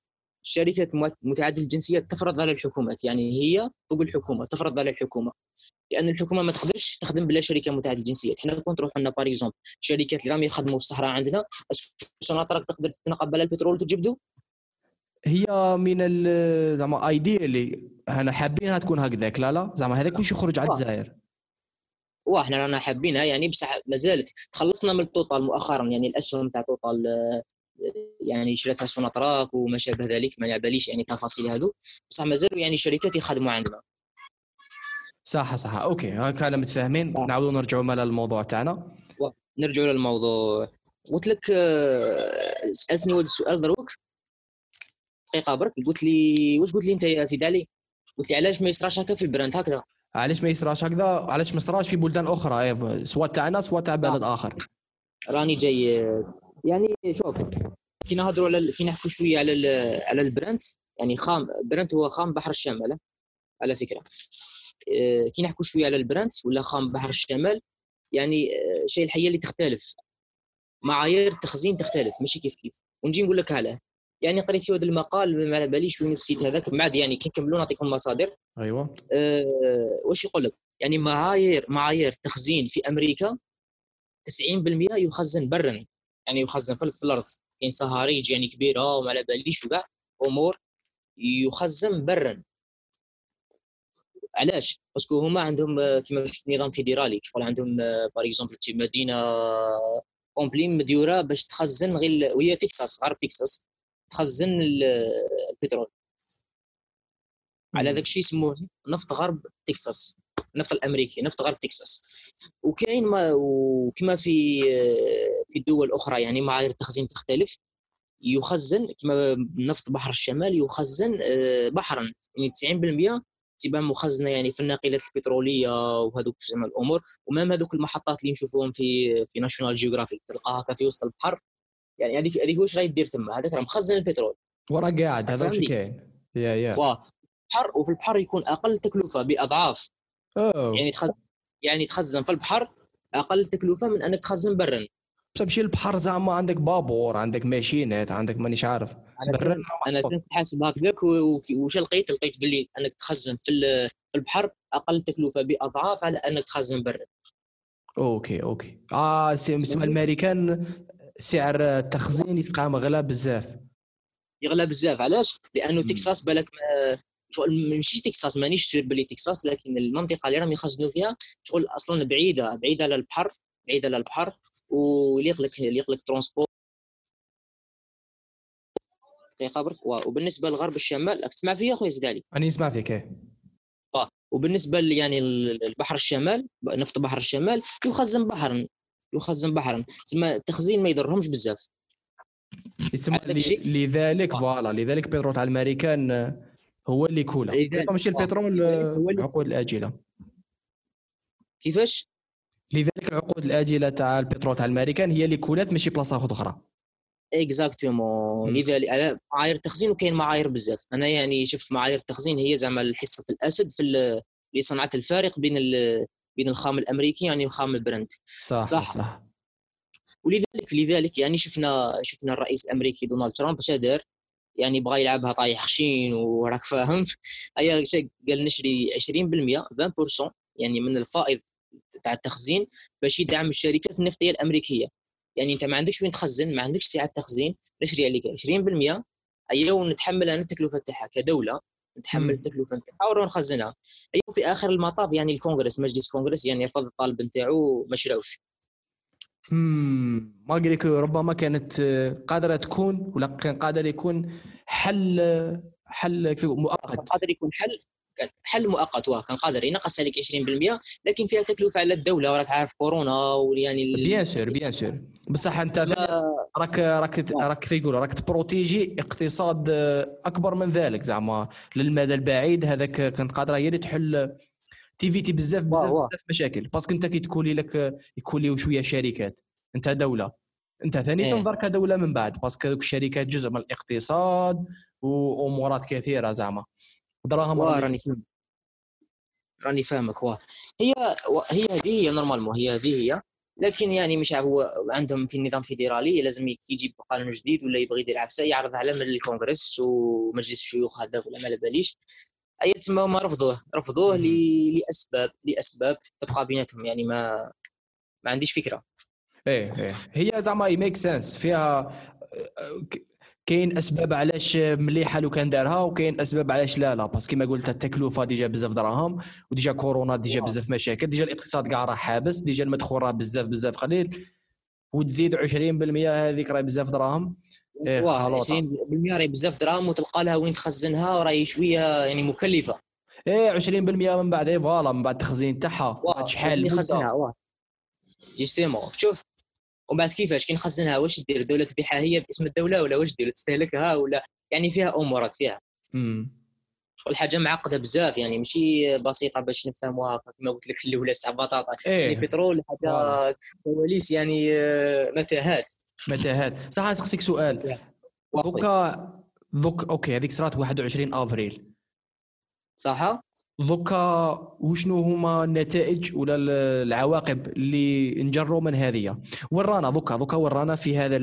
شركة متعددة الجنسيات تفرض على الحكومات يعني هي فوق الحكومة تفرض على الحكومة. لأن الحكومة ما تقدرش تخدم بلا شركة متعددة الجنسيات. حنا كون تروح لنا exemple شركات اللي راهم يخدموا في الصحراء عندنا. السوناطرك تقدر تنقب البترول وتجبدو؟ هي من زعما idéalement إحنا حابينها تكون هكذاك. لا لا زعما هذا كلشي يخرج على الجزائر؟ وإحنا رانا حابينها يعني بصح مازالت تخلصنا من التوتال مؤخرا يعني الأسهم تاع توتال يعني شريتها سوناتراك وما شابه ذلك ما نعباليش يعني تفاصيل هذو بصح مازالوا يعني شركات يخدموا عندنا. صح صح. OK هكا متفاهمين. نعاودوا نرجعوا مال الموضوع تاعنا. نرجعوا للموضوع. قلت لك آه، سألتني واحد السؤال دروك. دقيقة برك قلت لي واش قلت لي أنت يا سيدي علي؟ قلت لي علاش ما يصراش هكا في البرنت هكذا؟ علاش ما يصراش هكذا؟ علاش ما يصراش في بلدان أخرى؟ إيه، سواء تاعنا سواء تاع بلد آخر. راني جاي يعني شوف كي نهضروا على كي نحكوا شوية على على البرنت يعني خام برنت هو خام بحر الشمال على فكرة. آه، كي نحكوا شوية على البرنت ولا خام بحر الشمال يعني آه، الحاجة اللي تختلف. معايير التخزين تختلف ماشي كيف كيف ونجي نقول لك علاه يعني قريت هذا المقال ما على باليش وين ال site هذاك من بعد يعني كي نكملوا نعطيكم مصادر أيوه. أه واش يقول لك؟ يعني معايير معايير تخزين في أمريكا 90% يخزن برا يعني يخزن في الأرض. كاين صهاريج يعني كبيرة وما على باليش وكاع أمور يخزن برا. علاش؟ parce que هما عندهم كيما نظام فيدرالي شغل عندهم par exemple مدينة complet مديورة باش تخزن غير وهي تكساس غرب تكساس. تخزن البترول. على ذاك الشيء يسموه نفط غرب تكساس النفط الأمريكي نفط غرب تكساس. وكاين ما وكما في في الدول الأخرى يعني معايير التخزين تختلف يخزن كما نفط بحر الشمال يخزن آه، بحرا. يعني 90% تبقى مخزنة يعني في الناقلات البترولية وهذوك زعما الأمور. و même هذوك المحطات اللي نشوفوهم في في National Geographic تلقاها هكا في وسط البحر. يعني هذيك هذيك واش راهي دير تما؟ هذاك راه مخزن البترول. وراه قاعد هذا واش كاين. يا يا. البحر وفي البحر يكون أقل تكلفة بأضعاف. أوه. يعني تخزن يعني تخزن في البحر أقل تكلفة من أنك تخزن برا. تمشي البحر زعما عندك بابور عندك ماشينات عندك مانيش عارف. برا أنا كنت حاسب هكذاك وش لقيت؟ لقيت باللي أنك تخزن في البحر أقل تكلفة بأضعاف على أنك تخزن برا. OK OK. آه c'est الامريكان سعر التخزين يتبقى يغلى بزاف. يغلى بزاف. علاش؟ لأنه تكساس بالك ماشي تكساس مانيش sûr بلي تكساس لكن المنطقة اللي راهم يخزنوا فيها شغل أصلا بعيدة بعيدة على البحر بعيدة على البحر ويليق لك يليق لك transport. دقيقة برك وبالنسبة للغرب الشمال تسمع فيا أخويا زدالي أنا نسمع فيك إيه. وبالنسبة يعني البحر الشمال نفط بحر الشمال يخزن بحرا يخزن بحرا. تسمى التخزين ما يضرهمش بزاف. يسمى لذلك voilà لذلك بترول تاع الامريكان هو اللي كولا. ماشي البترول؟ العقود الآجلة. كيفاش؟ لذلك العقود الآجلة تاع البترول تاع الامريكان هي اللي كولات ماشي بلاصة أخرى. exactement لذلك معايير التخزين وكاين معايير بزاف. أنا يعني شفت معايير التخزين هي زعما حصة الأسد في اللي صنعت الفارق بين بين الخام الأمريكي يعني وخام البرنت. صح صح, صح. ولذلك لذلك يعني شفنا شفنا الرئيس الأمريكي دونالد ترامب اش دار يعني بغى يلعبها طايح خشين وراك فاهم؟ هيا قال نشري 20% 20% يعني من الفائض تاع التخزين باش يدعم الشركات النفطية الأمريكية. يعني أنت ما عندكش وين تخزن ما عندكش سعه تخزين نشري عليك 20% ايا ونتحمل أنا التكلفة تاعها كدولة. نتحمل التكلفه ونروح نخزنها ايا في آخر المطاف يعني الكونغرس مجلس الكونغرس يعني رفض الطالب نتاعو ما شراوش. ما لك ربما كانت قادرة تكون ولا كان قادر يكون حل حل مؤقت. قادر يكون حل. حل مؤقت واه كان قادر ينقص عليك 20% لكن فيها تكلفة على الدولة وراك عارف كورونا ويعني bien sûr bien sûr. بصح أنت راك راك راك كيف يقولوا راك ت protéger اقتصاد أكبر من ذلك زعما. للمدى البعيد هذاك كنت قادرة هي اللي تحل ت éviter بزاف بزاف بزاف مشاكل. parce que أنت كي تكولي لك يكوليو شوية شركات أنت دولة. أنت ثاني إيه. تنظر كدولة من بعد parce que الشركات جزء من الاقتصاد وامورات كثيرة زعما. دراهم راني راني فاهمك واه هي هي هذه هي normalement هي هذه هي. لكن يعني مش هو عندهم في النظام الفيدرالي لازم يجيب قانون جديد ولا يبغي يدير عفسة يعرضها على الكونغرس ومجلس الشيوخ هذا ولا ما على باليش. اي تما هما رفضوه رفضوه لأسباب لأسباب تبقى بيناتهم يعني ما ما عنديش فكرة. إيه إيه. هي زعما make sense فيها كاين أسباب علاش مليحة لو كان دارها وكاين أسباب علاش لا لا. parce que كما قلت التكلفة déjà بزاف دراهم و déjà كورونا déjà بزاف مشاكل déjà الاقتصاد كاع راه حابس déjà المدخول راه بزاف بزاف قليل وتزيد 20% هذيك راه بزاف دراهم. إيه 20% راهي بزاف دراهم وتلقى لها وين تخزنها وراهي شوية يعني مكلفة. إيه 20% من بعد إيه voilà من بعد التخزين تاعها شحال يخزنها justement. شوف ومن بعد كيفاش؟ كي نخزنها واش دير؟ الدولة تبيعها هي باسم الدولة ولا واش دير؟ تستهلكها ولا؟ يعني فيها امورات فيها. امم والحاجة معقدة بزاف يعني ماشي بسيطة باش نفهموها كما قلت لك الاولى تاع بطاطا إيه. يعني بترول حاجة كواليس يعني آه، متاهات. متاهات. صح نسقسيك سؤال. دوكا دوك أوكي هذيك صرات 21 أفريل. صح؟ دوكا وشنو هما النتائج ولا العواقب اللي نجروا من هذه؟ ورانا دوكا دوكا ورانا في هذا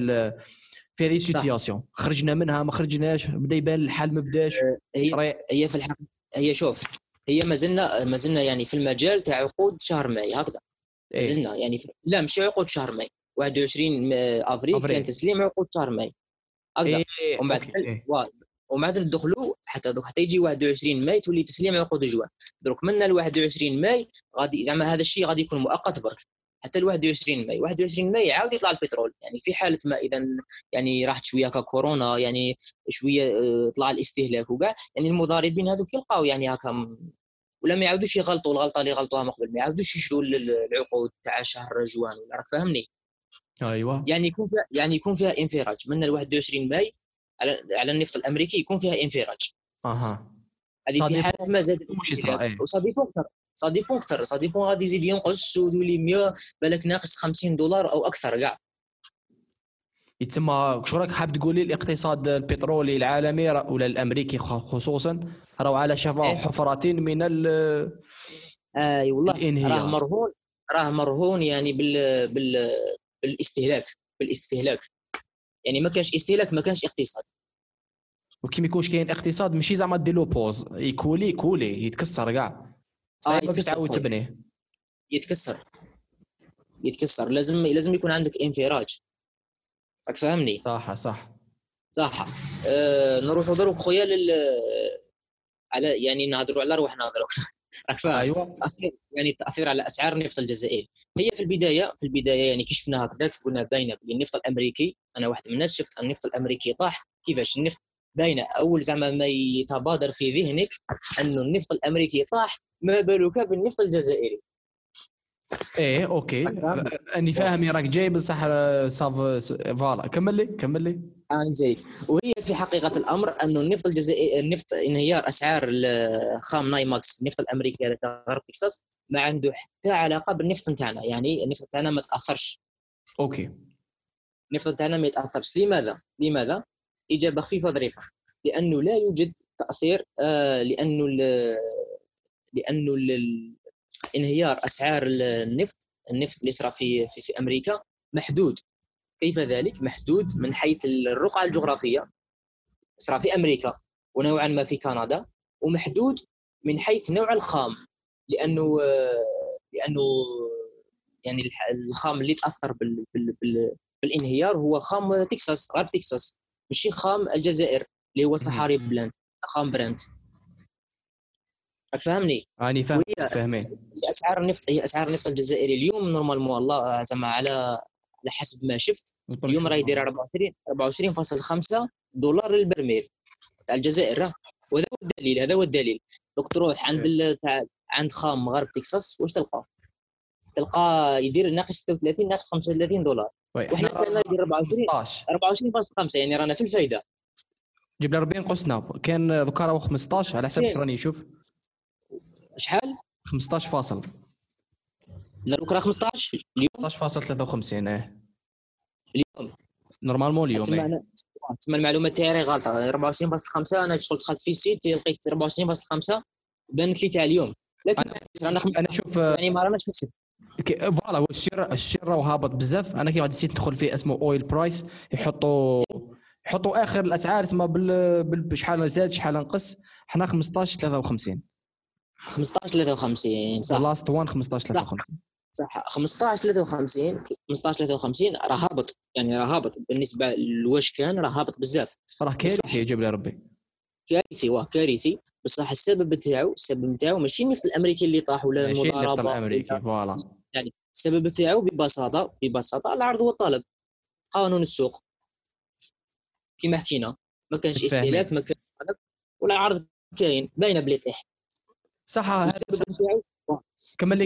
في هذه ال situation خرجنا منها ما خرجناش بدا يبان الحال ما بداش. أه، هي, هي في الحق هي شوف هي ما زلنا ما زلنا يعني في المجال تاع عقود شهر ماي هكذا. ما إيه. زلنا يعني في... لا مش عقود شهر ماي. 21 افريل, أفريل. كان تسليم عقود شهر ماي. هكذا. إيه. ومن بعد ومن بعد ندخلوا حتى دوك حتى يجي 21 ماي تولي تسليم عقود جوان دروك من ال 21 ماي غادي زعما هذا الشيء غادي يكون مؤقت برك. حتى ال 21 ماي. 21 ماي عاود يطلع البترول. يعني في حالة ما إذا يعني راحت شوية كورونا يعني شوية آه، طلع الاستهلاك وكاع يعني المضاربين هذوك يلقاو يعني هكا ولا ما يعاودوش يغلطوا الغلطة اللي غلطوها من قبل. ما يعاودوش يشروا العقود تاع شهر جوان ولا راك فاهمني؟ أيوه. يعني يكون فيها يعني يكون فيها انفراج. من ال 21 ماي على على النفط الأمريكي يكون فيها انفراج. أها. هذه في حالة ما زادت مش يصرى وصديقون أكثر. صديقون أكثر. صديقون غادي يزيد ينقص ويولي 100 بالك ناقص 50 دولار أو أكثر كاع. يتسمى شو راك حاب تقول لي الاقتصاد البترولي العالمي ولا الأمريكي خصوصا راهو على شفا إيه؟ حفرة من ال آي والله راه مرهون راه مرهون يعني بال بال بالإستهلاك. بالإستهلاك. يعني ما كانش استهلاك ما كانش اقتصاد. وكي ما يكونش كاين اقتصاد ماشي زعما دير له بوز يكولي يكولي يتكسر كاع. صعيب آه تعاود تبنيه يتكسر. يتكسر. لازم لازم يكون عندك انفراج. راك فاهمني؟ صح صح. صح. أه نروح دروك خويا لل على يعني نهضروا على روحنا نهضروا راك فاهم؟ أيوه. يعني التاثير على أسعار النفط الجزائري. هي في البداية في البداية يعني كي شفنا هكذا قلنا باينة بلي النفط الأمريكي أنا واحد من الناس شفت النفط الأمريكي طاح كيفاش النفط باينة؟ أول زعما ما يتبادر في ذهنك أنه النفط الأمريكي طاح ما بالك بالنفط الجزائري. إيه OK. أني فاهم راك جاي بصح ça va voilà. كمل لي كمل لي. أنا جاي. وهي في حقيقة الأمر أنه النفط الجزائري النفط انهيار أسعار الخام نايماكس النفط الأمريكي هذا غرب تكساس ما عنده حتى علاقة بالنفط نتاعنا. يعني النفط نتاعنا ما تاثرش OK. النفط نتاعنا ما يتاثرش لماذا؟ لماذا؟ إجابة خفيفة ظريفه لأنه لا يوجد تأثير آه لأنه لأنه انهيار أسعار النفط النفط اللي صرا في, في في أمريكا محدود. كيف ذلك؟ محدود من حيث الرقعة الجغرافية. صرا في أمريكا ونوعا ما في كندا ومحدود من حيث نوع الخام لأنه لأنه يعني الخام اللي تأثر بال بال بال بالانهيار هو خام تكساس غرب تكساس. ماشي خام الجزائر اللي هو صحاري Blend خام برنت فهمني راني فاهم فاهمين. أسعار النفط هي أسعار النفط الجزائري اليوم normalement الله زعما على على حسب ما شفت اليوم راه يدير 24 24.5 دولار للبرميل تاع الجزائر. راه وهذا هو الدليل هذا هو الدليل. دوك تروح عند ال- تاع عند خام غرب تكساس واش تلقى؟ تلقى يدير ناقص 36 ناقص 35 دولار. وحنا كان يدير 24 15 24.5 يعني رانا في الفايدة. جبنا 40 قسنا كان دوكا راهو 15 على حسب إيه. راني نشوف شحال؟ 15 فاصل. راه 15 اليوم؟ 15.53 إيه. اليوم. normalement اليوم تسمى إيه. تسمى المعلومة تاعي راهي غلطه 24.5 أنا دخلت في ال site لقيت 24.5 بانت لي تاع اليوم. لكن رانا خم- أنا نشوف يعني ما راناش نكسب كي- voilà هو السر راهو هابط بزاف. أنا كي واحد نسيت ندخل فيه اسمه Oil Price يحطوا يحطوا آخر الأسعار تسمى بشحال زاد شحال نقص حنا 15 53 15 53 صح؟ last one 15 53 صح. 15 53 15 53 راه هابط يعني راه هابط بالنسبة لواش كان راه هابط بزاف. راه كارثه يجيب لي ربي. كارثي واه كارثي. بصح السبب بتاعو السبب بتاعو ماشي النفط الأمريكي اللي طاح ولا ماشي النفط المضاربة. الأمريكي voilà. السبب بتاعو ببساطه ببساطة العرض والطلب قانون السوق. كما حكينا. ما كانش. استهلاك ما كان طلب، ولا العرض كاين. باينة بليطيح صح كمل لي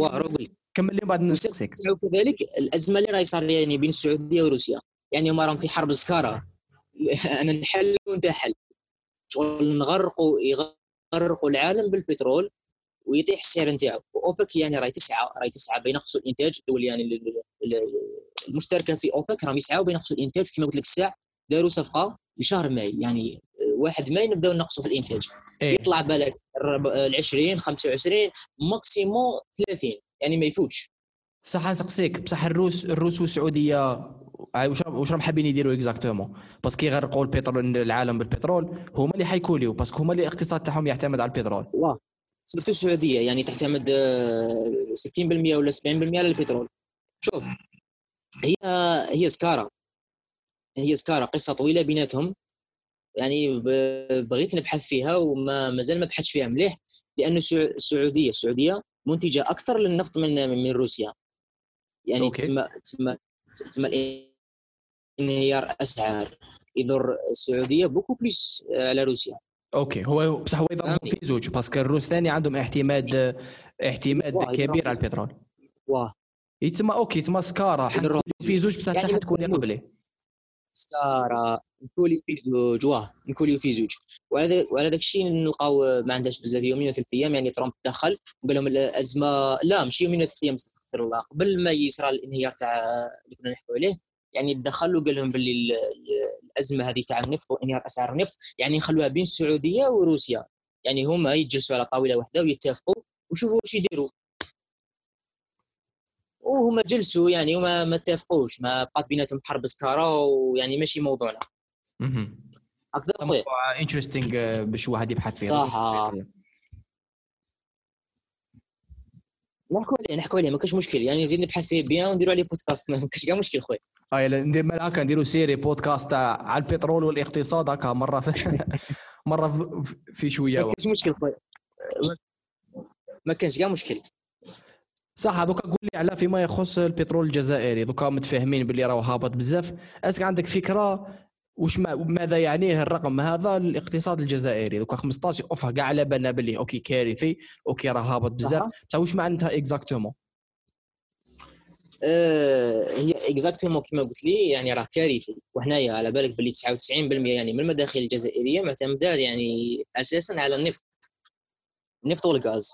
كمل لي بعد نسقسيك كذلك الأزمة اللي راهي صار يعني بين السعودية وروسيا. يعني هما راهم في حرب سكاره أنا نحل وانت حل شغل نغرقوا يغرقوا العالم بالبترول ويطيح السعر نتاعو. وأوبك يعني راهي تسعى راهي تسعى بينقصوا الانتاج الدول يعني ال- ال- ال- المشتركة في أوبك راهم يسعوا بينقصوا الانتاج كما قلت لك الساعة داروا صفقة لشهر ماي يعني واحد ماي نبداو نقصوا في الإنتاج. إيه. يطلع بالك ال 20 25 maximum 30 يعني ما يفوتش. صح نسقسيك. بصح الروس الروس والسعودية عا- واش واش راهم حابين يديروا exactement parce que يغرقوا البترول العالم بالبترول. هما اللي حيكوليو. parce que هما اللي الاقتصاد تاعهم يعتمد على البترول. واه surtout السعودية يعني تعتمد آه، 60% ولا 70% على البترول. شوف هي هي سكارة. هي سكارة. قصة طويلة بيناتهم. يعني بغيت نبحث فيها وما مازال ما بحثش فيها مليح لأنه السع- السعوديه السعودية منتجة أكثر للنفط من من روسيا. يعني. تسمى تسمى تسمى انهيار أسعار. يضر السعودية beaucoup plus على روسيا. OK. هو بصح هو يضربهم فهمني. في زوج parce que الروس ثاني عندهم اعتماد اعتماد كبير. على البترول. واه يتسمى OK تسمى سكارة. في زوج بصح يعني حتكون مثلاً قبلي سكارة نكولي في زوج واه نكولي في زوج وعلى ذا- وعلى داك الشيء نلقاو ما عندهاش بزاف يومين وثلاث أيام يعني ترامب تدخل وقال لهم الأزمة لا ماشي يومين وثلاث أيام استغفر الله. قبل ما يصرى الانهيار تاع اللي كنا نحكوا عليه يعني تدخل وقال لهم باللي ال- ال- الأزمة هذه تاع النفط وانهيار أسعار النفط يعني نخلوها بين السعودية وروسيا يعني هما يجلسوا على طاولة واحدة ويتفقوا وشوفوا واش يديروا. وهما جلسوا يعني وما ما اتفقوش ما بقات بيناتهم حرب سكاره ويعني ماشي موضوعنا. هكذا خويا interesting باش واحد يبحث فيه. صح. نحكوا عليه نحكوا عليه ما كاش مشكل. يعني نزيد نبحث فيه بيان ونديروا عليه بودكاست ما كاش كاع مشكل خويا. اي لا، ندير مال هكا نديروا série بودكاست تاع على البترول والاقتصاد هكا مرة في مرة في- شوية ما. كاش مشكل خويا. ما كانش كاع مشكل. صح دوكا قول لي على فيما يخص البترول الجزائري. دوكا متفاهمين باللي راهو هابط بزاف. est-ce que عندك فكرة وش ما ماذا يعنيه الرقم هذا للاقتصاد الجزائري؟ دوكا 15 اوف كاع على بالنا باللي okay كارثي okay راه هابط بزاف. صح. بصح واش معناتها اكزاكتومون آه هي اكزاكتومون كما قلت لي يعني راه كارثي. وحنايا على بالك باللي 99% يعني من المداخل الجزائرية معتمدة يعني أساسا على النفط. النفط والغاز.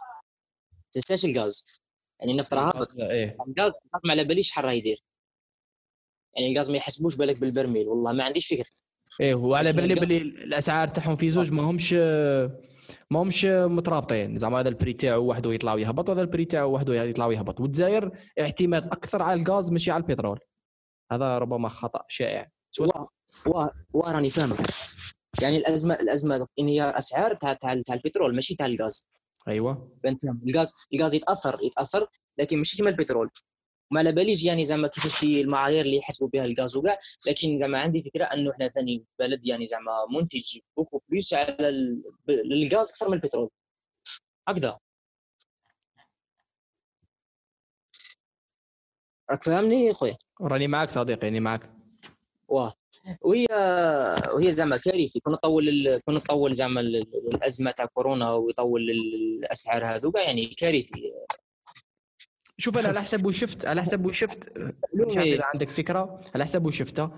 تنساش الغاز. يعني النفط راه هابط الغاز ما على باليش شحال راه يدير. يعني الغاز ما يحسبوش بالك بالبرميل والله ما عنديش فكرة. إيه وعلى بالي باللي الأسعار تاعهم في زوج ما همش ما همش مترابطين. زعما هذا البري تاعو وحده يطلع ويهبط وهذا البري تاعو وحده يطلع ويهبط. والجزائر اعتماد أكثر على الغاز ماشي على البترول. هذا ربما خطأ شائع. سواء واه واه واه راني فاهمك. يعني الازمه الازمه انهيار أسعار تاع تاع تاع البترول ماشي تاع الغاز. أيوه. فهمت؟ الغاز الغاز يتأثر يتأثر لكن ماشي كيما البترول. ما على باليش يعني زعما كيفاش في المعايير اللي يحسبوا بها الغاز وكاع لكن زعما عندي فكرة أنه إحنا ثاني بلد يعني زعما منتج beaucoup plus على ال- ب- للغاز أكثر من البترول. هكذا. راك فاهمني خويا راني معك صديقي راني معك واه وهي وهي زعما كارثي. كون طول ال... كون طول زعما الأزمة تاع كورونا ويطول الأسعار هذو كاع يعني كارثي. شوف أنا على حسب شفت على حسب شفت مش عارف إذا عندك فكرة. على حسب شفتها.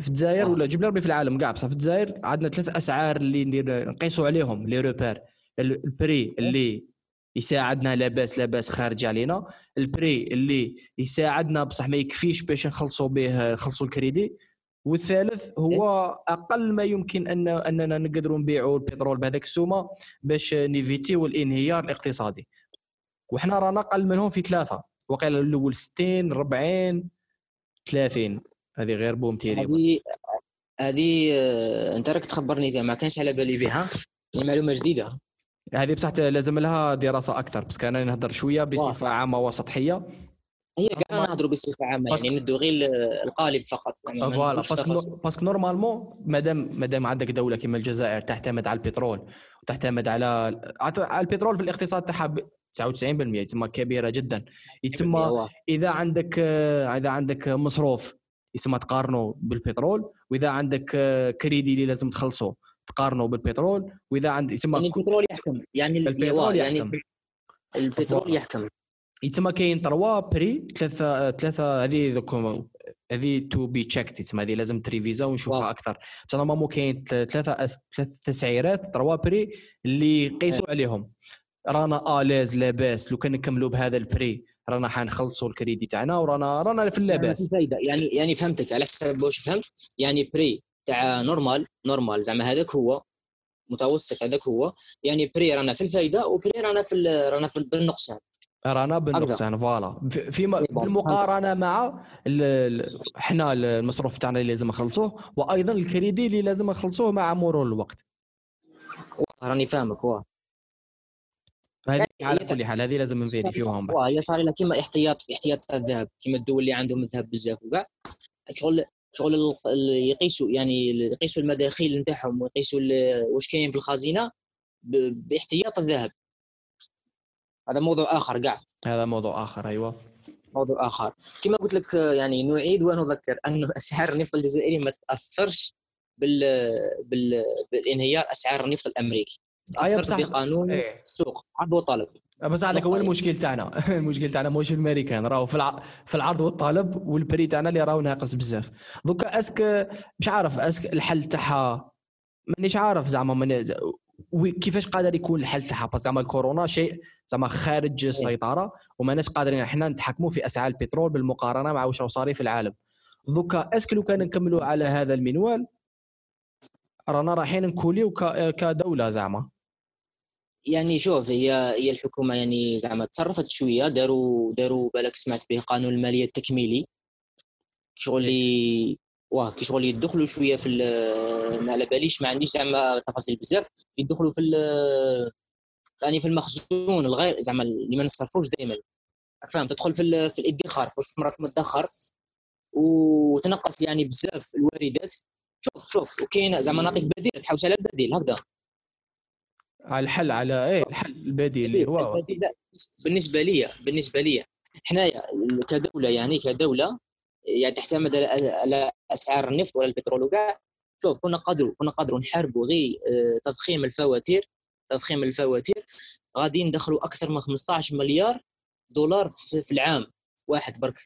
في الجزائر ولا جبنا ربي في العالم كاع بصح في الجزائر عندنا ثلاث أسعار اللي ندير نقيسوا عليهم. لي روبير ال prix اللي يساعدنا لاباس لاباس خارج علينا. ال prix اللي يساعدنا بصح ما يكفيش باش نخلصوا به نخلصوا الكريدي. والثالث هو أقل ما يمكن ان أننا نقدروا نبيعوا البترول بهذاك السومة باش n'éviter يو الانهيار الاقتصادي. وحنا رانا أقل منهم في ثلاثة. وقيل الأول 60 40 30 هذه غير بوم تيري. هذه هذه آه، أنت راك تخبرني فيها. ما كانش على بالي بها. معلومة جديدة. هذه بصح لازم لها دراسة أكثر بس كان نهضر شوية بصفة عامة وسطحية. هي كان نهضروا بصفة عامة يعني ندو غير القالب فقط يعني voilà. parce que normalement مادام مادام عندك دولة كما الجزائر تعتمد على البترول وتعتمد على على البترول في الاقتصاد تاعها 99% يتسمى كبيرة جدا. يتسمى إذا عندك إذا عندك مصروف يتسمى تقارنه بالبترول وإذا عندك كريدي اللي لازم تخلصه تقارنه بالبترول وإذا عندك يتسمى يعني البترول يحكم يعني البترول يعني يحكم. البترول يحكم. يتسمى كاين trois prix ثلاثة ثلاثة هذه ذوك هذه تو بي تشيكت يتسمى هذه لازم تريفيزا ونشوفها أكثر. بصح normalement كاين ثلاثة ثلاث تسعيرات trois prix اللي يقيسوا عليهم. رانا à l'aise لاباس لو كان نكملوا بهذا ال prix رانا حنخلصوا الكريدي تاعنا ورانا رانا في اللاباس فايده يعني يعني فهمتك على حسب واش فهمت يعني prix تاع normal normal زعما هذاك هو متوسط هذاك هو يعني prix رانا في الفايده و prix رانا في رانا في بالنقصان رانا بالنقصان voilà. في بالمقارنة مع إحنا المصروف تاعنا اللي لازم نخلصوه وأيضا الكريدي اللي لازم نخلصوه مع مرور الوقت. راني فاهمك واه هذه على كل حال هذه لازم ن vérifier وهم واه هي صار لها كيما احتياط احتياط الذهب كيما الدول اللي عندهم الذهب بزاف وكاع شغل شغل يقيسوا يعني يقيسوا المداخيل نتاعهم ويقيسوا واش كاين في الخزينة باحتياط الذهب. هذا موضوع آخر قاعد. هذا موضوع آخر أيوه. موضوع آخر. كما قلت لك يعني نعيد ونذكر انه أسعار النفط الجزائري ما تأثرش بال... بال... بالانهيار أسعار النفط الأمريكي. أيوه بصح. بقانون إيه. السوق عرض وطلب. بس هذاك هو المشكل تاعنا. المشكل تاعنا مش الامريكان راهو في الع... في العرض والطلب والبري تاعنا اللي راهو ناقص بزاف. دوكا أسك مش عارف أسك الحل تاعها؟ مانيش عارف زعما من وكيفاش قادر يكون الحل تاعها؟ بس زعما الكورونا شيء زعما خارج السيطره وماناش قادرين إحنا نتحكموا في أسعار البترول بالمقارنة مع واش صاري في العالم. دوكا اسك لو كان نكملوا على هذا المنوال رانا رايحين نكوليو كدولة زعما. يعني شوف هي هي الحكومة يعني زعما تصرفت شوية داروا داروا بالك سمعت به قانون المالية التكميلي شغل واه كي شغل يدخلوا شوية في ما على باليش ما عنديش زعما تفاصيل بزاف يدخلوا في ثاني في المخزون الغير زعما اللي ما نصرفوش دائما فاهم تدخل في, في الادخار فاش مرات مدخر وتنقص يعني بزاف الواردات. شوف شوف وكاين زعما نعطيك بديل تحوس على البديل هكذا. على الحل على إيه الحل البديل هو بالنسبة لي بالنسبة لي حنايا كدولة يعني كدولة يعني تعتمد على أسعار النفط ولا البترول. وكاع شوف كنا قادروا كنا قادروا نحاربوا غير آه، تضخيم الفواتير تضخيم الفواتير. غادي ندخلوا أكثر من 15 مليار دولار في العام واحد برك.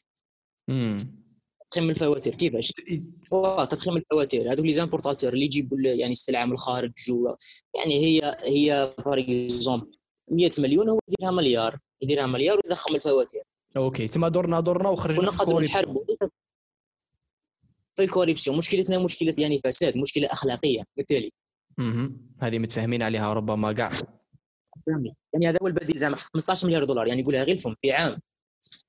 تضخيم الفواتير كيفاش؟ تضخيم الفواتير. هذوك les importateurs اللي يجيبوا يعني السلعة من الخارج يعني هي هي par exemple 100 مليون هو يديرها مليار يديرها مليار ويضخم الفواتير. okay تما دورنا دورنا وخرجنا كنا قادرين نحاربوا في ال corruption مشكلتنا مشكلة يعني فساد مشكلة أخلاقية بالتالي. أها هذه متفاهمين عليها ربما كاع يعني هذا هو البديل زعما. 15 مليار دولار يعني يقولها غير في عام.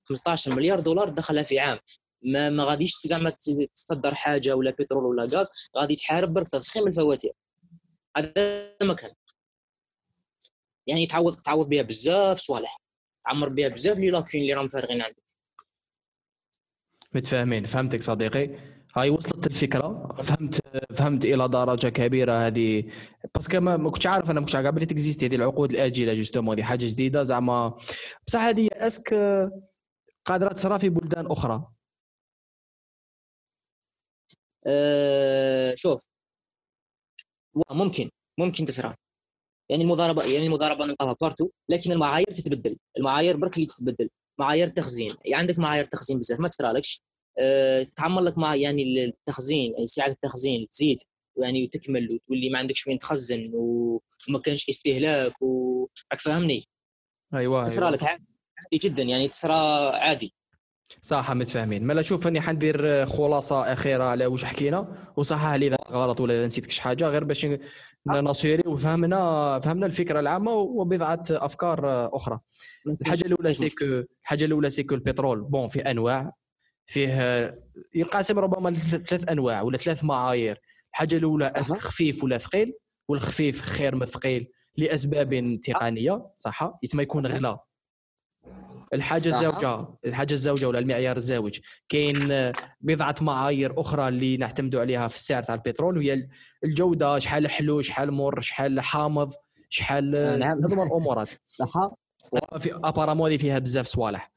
15 مليار دولار دخلها في عام. ما ما غاديش زعما تصدر حاجة ولا بترول ولا غاز غادي تحارب برك تضخيم الفواتير. هذا ما كان يعني تعوض تعوض بها بزاف صوالح. تعمر بها بزاف les lacunes اللي راهم فارغين عندك. متفاهمين. فهمتك صديقي. هاي وصلت الفكرة. فهمت فهمت إلى درجة كبيرة هذه. parce que ما كنتش عارف أنا ما كنتش عارف قبل t'exister هذه العقود الآجلة justement هذه حاجة جديدة. زعما بصح هذه est-ce que قادره تصرى في بلدان أخرى. آه شوف. ممكن ممكن تصرى يعني المضاربة يعني المضاربة نلقاها بارتو لكن المعايير تتبدل. المعايير برك اللي تتبدل. معايير تخزين. يعني عندك معايير تخزين بزاف ما تصرالكش أه تعمر لك مع يعني التخزين يعني سعه التخزين تزيد يعني وتكمل وتولي ما عندكش وين تخزن وما كانش استهلاك وراك فاهمني؟ أيوه تصرى أيوة. لك عادي جدا يعني تصرى عادي. صح متفاهمين. مالا شوف أني حندير خلاصة أخيرة على واش حكينا. وصحح لي اذا غلط ولا اذا نسيت شي حاجة غير باش نصيري وفهمنا فهمنا الفكرة العامة وبضعة أفكار أخرى. الحاجة الأولى c'est que الحاجة الأولى c'est que البترول bon في أنواع. فيه ينقسم ربما لثلاث أنواع ولا ثلاث معايير. الحاجة الأولى est-ce que خفيف ولا ثقيل والخفيف خير من الثقيل لأسباب تقنية صح؟ يسمى يكون غلا. الحاجة. الزوجة الحاجة الزوجة ولا المعيار الزوج. كاين بضعة معايير أخرى اللي نعتمدوا عليها في السعر تاع البترول وهي الجودة شحال حلو شحال مر شحال حامض شحال نعم. هذوما الأمورات. صح. في apparemment فيها بزاف صوالح.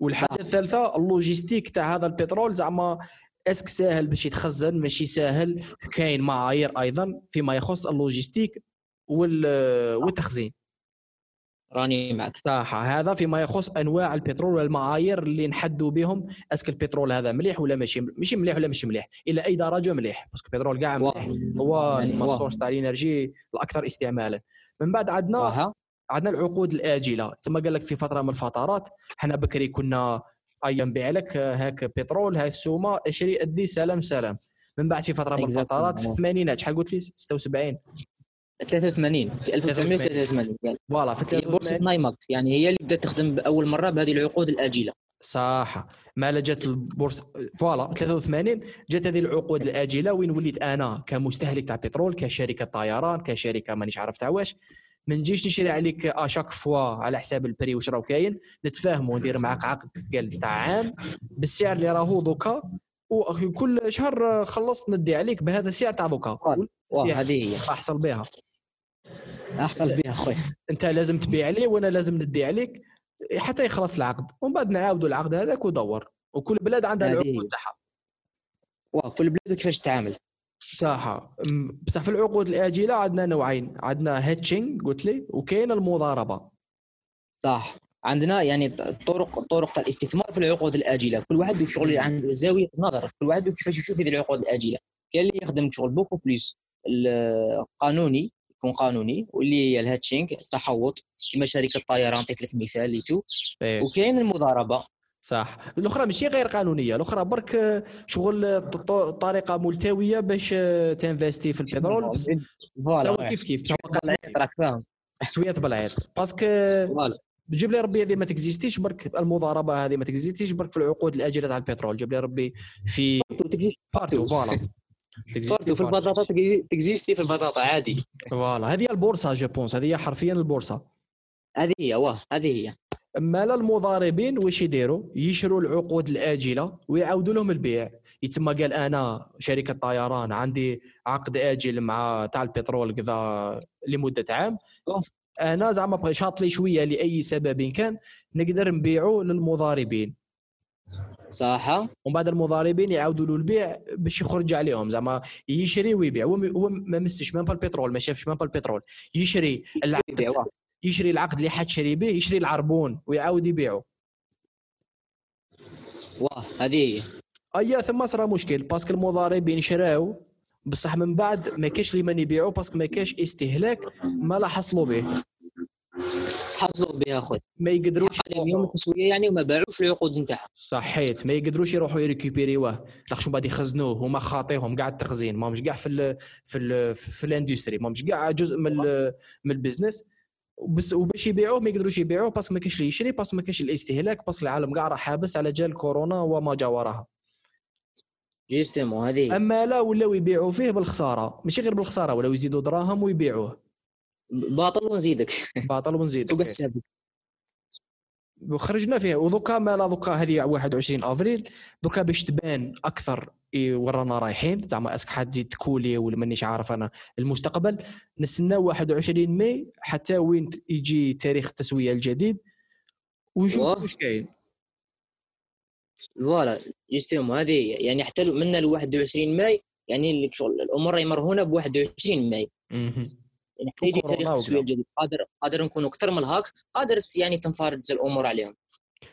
والحاجة الثالثة ال logistique تاع هذا البترول زعما est-ce que ساهل باش يتخزن ماشي ساهل. كاين معايير أيضا فيما يخص ال logistique والتخزين. راني معك. صح هذا فيما يخص أنواع البترول والمعايير اللي نحدوا بهم est-ce que البترول هذا مليح ولا ماشي ماشي مليح ولا ماشي مليح إلى أي درجة مليح؟ parce que البترول كاع مليح. هو يعني ال source تاع l'énergie الأكثر استعمالا. من بعد عندنا عندنا العقود الآجلة. تما قال لك في فترة من الفترات حنا بكري كنا اي نبيع لك هاك بترول هاي السومة اشري ادي سلام سلام. من بعد في فترة من الفترات في الثمانينات شحال قلت لي؟ 76 83 في 1983 يعني voilà في 83 بورصة نايماكس. يعني هي اللي بدات تخدم بأول مرة بهذه العقود الآجلة. صح. ما جات البورصه voilà 83 جات هذه العقود الآجلة. وين وليت أنا؟ كمستهلك تاع بترول كشركة طيران كشركة مانيش عارف تاع واش. ما نجيش نشري عليك اشاك فوا على حساب البري واش راه كاين نتفاهموا ندير معاك عقد قال تاع عام بالسعر اللي راهو دوكا وكل شهر خلصت ندي عليك بهذا السعر تاع دوكا. هذه هي. احصل بها. احصل بها خويا. أنت لازم تبيع لي وأنا لازم ندي عليك حتى يخلص العقد. ومن بعد نعاودوا العقد هذاك ودور. وكل بلاد عندها العقود تاعها. وكل بلاد كيفاش تعامل صح بصح في العقود الآجلة عندنا نوعين. عندنا hedging قلت لي وكاين المضاربة. صح. عندنا يعني طرق طرق الاستثمار في العقود الآجلة. كل واحد شغل عنده زاوية نظر. كل واحد كيفاش يشوف هذه العقود الآجلة. كاين اللي يخدم شغل beaucoup plus. القانوني يكون قانوني واللي هي ال hedging التحوط. كما شركة الطيران عطيت لك مثال ليتو. إيه. وكاين المضاربة. صح. الأخرى ماشي غير قانونية الأخرى برك شغل طريقة ملتوية باش تنفستي في البترول بس كيف كيف؟ شوية بالعيط parce que جيب لي ربي هذه ما t'existe يش برك المضاربة هذه ما t'existe يش برك في العقود الأجلة تاع البترول. جيب لي ربي في partout voilà. surtout في البطاطا t'existe ي في البطاطا عادي. voilà. هذه البورصة je pense. هذه حرفيا البورصة. هذه هي واه هذه هي. اما المضاربين واش يديروا؟ يشروا العقود الآجلة ويعاودوا لهم البيع. يتما قال أنا شركة طيران عندي عقد آجل مع تاع البترول كذا لمدة عام. أنا زعما شاط لي شوية لأي سبب كان نقدر نبيعه للمضاربين. صح ومن بعد المضاربين يعاودوا له البيع باش يخرج عليهم. زعما يشري ويبيع. هو هو ما مسش مام البترول ما شافش مام البترول. يشري العقد. يشري العقد اللي حتشري به يشري العربون ويعاود يبيعه. واه هذه هي. أيا ثم صرا مشكل. parce que المضاربين شراو بصح من بعد ما كاش اللي من يبيعوا parce que ما كاش استهلاك ما لا حصلوا به. حصلوا بها خويا ما يقدروش اليوم التسوية يعني وما باعوش العقود نتاعهم. صحيت. ما يقدروش يروحوا يـ récupérer يوه. لاخش بعد يخزنوه؟ هما خاطيهم كاع التخزين. ماهمش كاع في ال في ال في ال industry. ماهمش كاع جزء من من ال business وباش يبيعوه ما يقدروش يبيعوه parce que ما كاينش اللي يشري parce que ما كاينش الاستهلاك parce que العالم كاع راه حابس على جال كورونا وما جاورها justement هذه أما لا ولاو يبيعوا فيه بالخسارة ماشي غير بالخسارة ولاو يزيدوا دراهم ويبيعوه. باطل ونزيدك. باطل ونزيدك. وخرجنا فيها. ودوكا مالا دوكا هذه 21 أفريل. دوكا باش تبان أكثر ورانا رايحين. زعما est-ce que حتزيد تـ couler ي ولا مانيش عارف أنا المستقبل. نستنى 21 ماي حتى وين يجي تاريخ التسوية الجديد. ونشوف واش كاين. voilà justement هذه يعني حتى من ال 21 ماي يعني الأمور راهي مرهونة ب 21 ماي. يعني يجي تاريخ التسويه وكذا. الجديد قادر قادر نكونوا أكثر من الهاك قادر يعني تنفرج الأمور عليهم.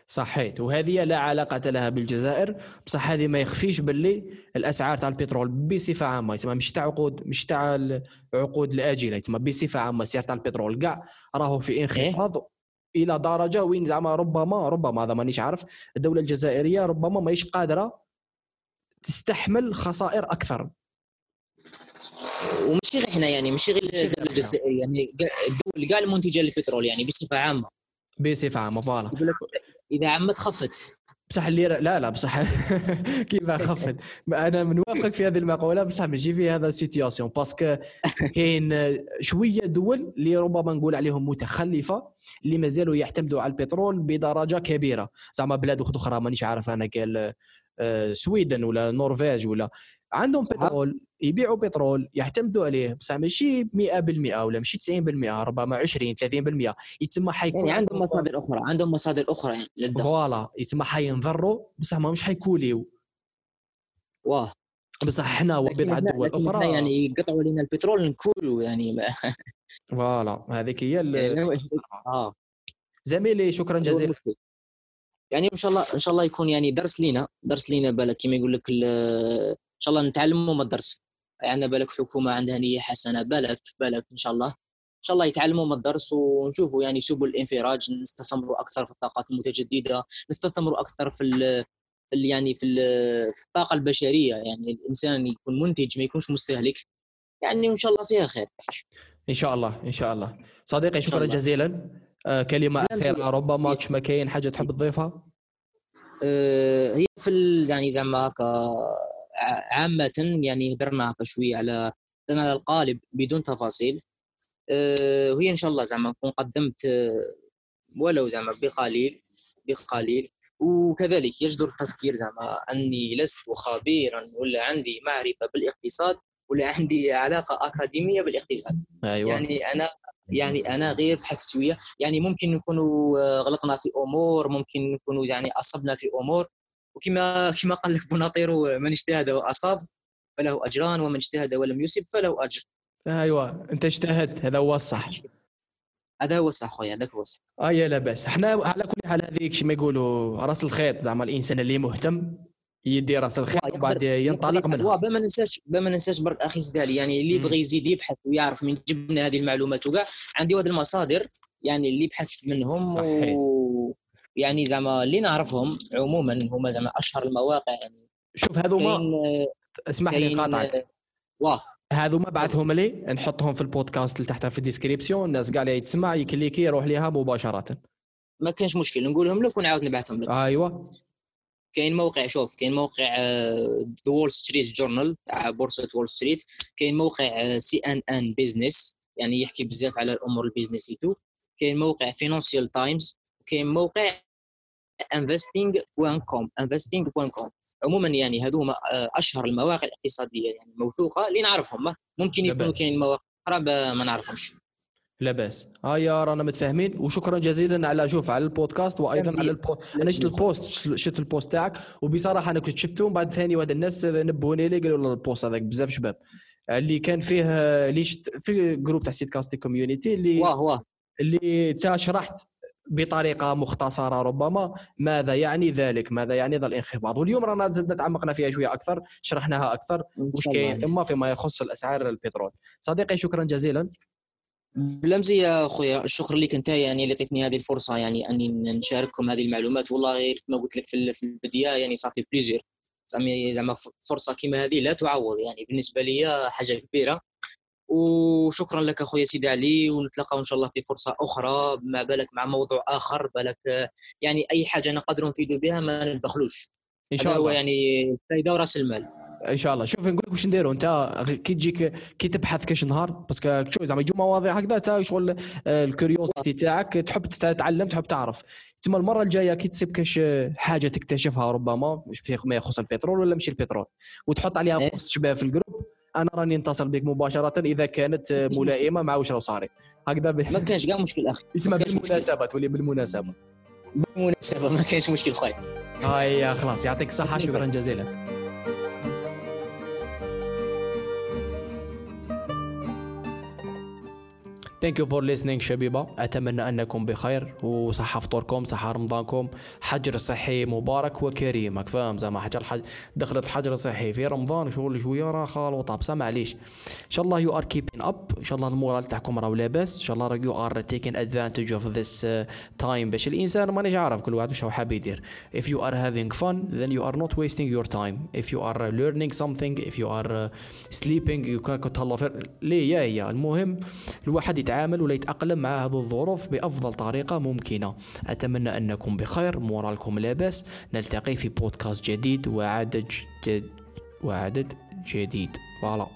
صحيت. وهذه لا علاقة لها بالجزائر. بصح هذه ما يخفيش باللي الأسعار تاع البترول بصفة عامة يسمى مش تاع عقود مش تاع العقود الآجلة يسمى بصفة عامة السعر تاع البترول. كاع راهو في انخفاض إلى درجة وين زعما ربما ربما هذا مانيش عارف الدولة الجزائرية ربما ماهيش قادرة تستحمل خسائر أكثر. وماشي غير إحنا يعني ماشي غير الدولة. الجزائريه يعني. الدول كاع المنتجه للبترول يعني بصفة عامة. بصفة عامة voilà. إذا عمت خفت. بصح الليره لا لا بصح. كيف خفت؟ أنا منوافقك في هذه المقولة بصح ماشي في هذا ال situation parce que كاين شوية دول اللي ربما نقول عليهم متخلفة اللي مازالوا يعتمدوا على البترول بدرجة كبيرة. زعما بلاد أخرى مانيش عارف أنا قال آه، سويدن ولا النرويج ولا. عندهم بترول. يبيعوا بترول يعتمدوا عليه. بصح ماشي 100% ولا ماشي 90% ربما 20 30% يتسمى حيكون يعني عندهم مصادر أخرى عندهم مصادر أخرى يعني voilà يتسمى حينضروا. بصح ما مش حيـ couler يو. واه بصح حنا وبضع دول أخرى. يعني يقطعوا علينا البترول نكولوا يعني. فوالا هذيك هي ال- يعني آه. زميلي شكرا جزيلا. يعني إن شاء الله إن شاء الله يكون يعني درس لينا درس لينا بالك كما يقول لك إن شاء الله نتعلموا من الدرس. عندنا بالك حكومة عندها نية حسنة بالك بالك إن شاء الله. إن شاء الله يتعلموا من الدرس ونشوفوا يعني سبل الانفراج نستثمروا أكثر في الطاقات المتجددة نستثمروا أكثر في ال في يعني في, في الطاقة البشرية. يعني الإنسان يكون منتج ما يكونش مستهلك. يعني وان شاء الله فيها خير. إن شاء الله إن شاء الله. صديقي شكرا الله. جزيلا. آه كلمة لا، أخيرة. ربما ما كاين حاجة تحب تضيفها؟ آه، هي في يعني زعما هكا عامة يعني هدرنا شوية على هدرنا على القالب بدون تفاصيل. وهي إن شاء الله زعما نكون قدمت ولو زعما بقليل بقليل. وكذلك يجدر التذكير زعما أني لست خبيرا ولا عندي معرفة بالاقتصاد ولا عندي علاقة أكاديمية بالاقتصاد. أيوه. يعني أنا يعني أنا غير بحث شوية. يعني ممكن نكونوا غلطنا في أمور ممكن نكونوا يعني أصبنا في أمور. وكما كما قال لك بناطير من اجتهد وأصاب فله أجران ومن اجتهد ولم يصب فله أجر. أيوه أنت اجتهدت هذا هو الصح. هذا هو الصح خويا هذاك هو الصح. آه يا لا بأس. إحنا على كل حال هذيك شي ما يقولوا رأس الخيط زعما الإنسان اللي مهتم يدي رأس الخيط وبعد ينطلق منها. ما ننساش ما ننساش برك أخي سدالي يعني اللي. يبغي يزيد يبحث ويعرف من جبنا هذه المعلومات وكاع عندي واحد المصادر يعني اللي يبحث منهم صحيح. و... يعني زعما اللي نعرفهم عموما هما زعما أشهر المواقع يعني. شوف هذوما كاين اسمح لي قاطعك. واه. هذوما بعثهم لي نحطهم في البودكاست اللي تحتها في ال description الناس قاعدة يتسمع يـ cliquer يروح ليها مباشرة. ما كانش مشكل نقولهم لك ونعاود نبعثهم لك. أيوه. كاين موقع شوف كاين موقع ذا وول ستريت جورنال تاع بورصة Wall Street كاين موقع CNN Business يعني يحكي بزاف على الأمور ال business et tout كاين موقع Financial Times كاين موقع investing.com investing.com عموما يعني هذوما آه، أشهر المواقع الاقتصادية يعني موثوقه اللي نعرفهم ممكن يكونوا. كاين مواقع أخرى ما نعرفهمش. لا بأس. آه يا رانا متفاهمين. وشكرا جزيلا على شوف على البودكاست وأيضا. على البو... أنا شفت ال post شفت ال post تاعك وبصراحة أنا كنت شفته ومن بعد ثاني واحد الناس نبهوني لي قالوا ال post هذاك بزاف شباب. اللي كان فيه اللي شت... في groupe تاع سيت كاستي community اللي واه واه اللي انت شرحت بطريقة مختصرة ربما. ماذا يعني ذلك؟ ماذا يعني ذا الانخفاض؟ واليوم رانا زدنا تعمقنا فيها شوية أكثر شرحناها أكثر وش. كاين ثم فيما يخص الأسعار البترول. صديقي شكرا جزيلا. بلا مزية خويا الشكر لك أنت يعني اللي عطيتني هذه الفرصة يعني أني نشارككم هذه المعلومات. والله غير كما قلت لك في ال- في البداية يعني ça fait plaisir زعما فرصة كما هذه لا تعوض يعني. بالنسبة لي حاجة كبيرة. وشكرا لك أخويا سيدي علي ونتلاقاو إن شاء الله في فرصة أخرى ما بالك مع موضوع آخر بالك يعني أي حاجة نقدروا نفيدوا بها ما نبخلوش. إن شاء هو الله. يعني الفائده وراس المال. إن شاء الله. شوف نقول لك واش نديروا أنت كي تجيك كي تبحث كاش نهار parce que شوف زعما يجوا مواضيع هكذا انت شغل آه، ال curiosité تاعك تحب تتعلم تحب تعرف. تسمى المرة الجاية كي تصيب كاش حاجة تكتشفها ربما في ما يخص البترول ولا ماشي البترول وتحط عليها إيه. post شبه في ال group أنا راني نتصل بك مباشرة إذا كانت ملائمة مع واش راه صاري هكذا ب... ما كانش كاع مشكل أخي. اسمها. بالمناسبة تولي بالمناسبة. بالمناسبة ما كانش مشكل خويا. هيا خلاص يعطيك الصحة شكرا جزيلا. thank you for listening شبيبة. أتمنى أنكم بخير وصحة فطوركم صحة رمضانكم. حجر صحي مبارك وكريم فاهم؟ زعما حجر الحج دخلت الحجر صحي في رمضان شغل شوية راه خالوطة بصح معليش. إن شاء الله you are keeping up إن شاء الله ال moral تاعكم راهو لاباس. إن شاء الله you are taking advantage of this time باش الإنسان مانيش عارف كل واحد واش هو حاب يدير. If you are having fun then you are not wasting your time. If you are learning something if you are uh, sleeping you can تهلا ليه؟ هي المهم الواحد يتعامل ولا يتأقلم مع هذه الظروف بأفضل طريقة ممكنة. أتمنى أنكم بخير. مورالكم لاباس نلتقي في بودكاست جديد وعدد جد وعدد جديد. فوالا.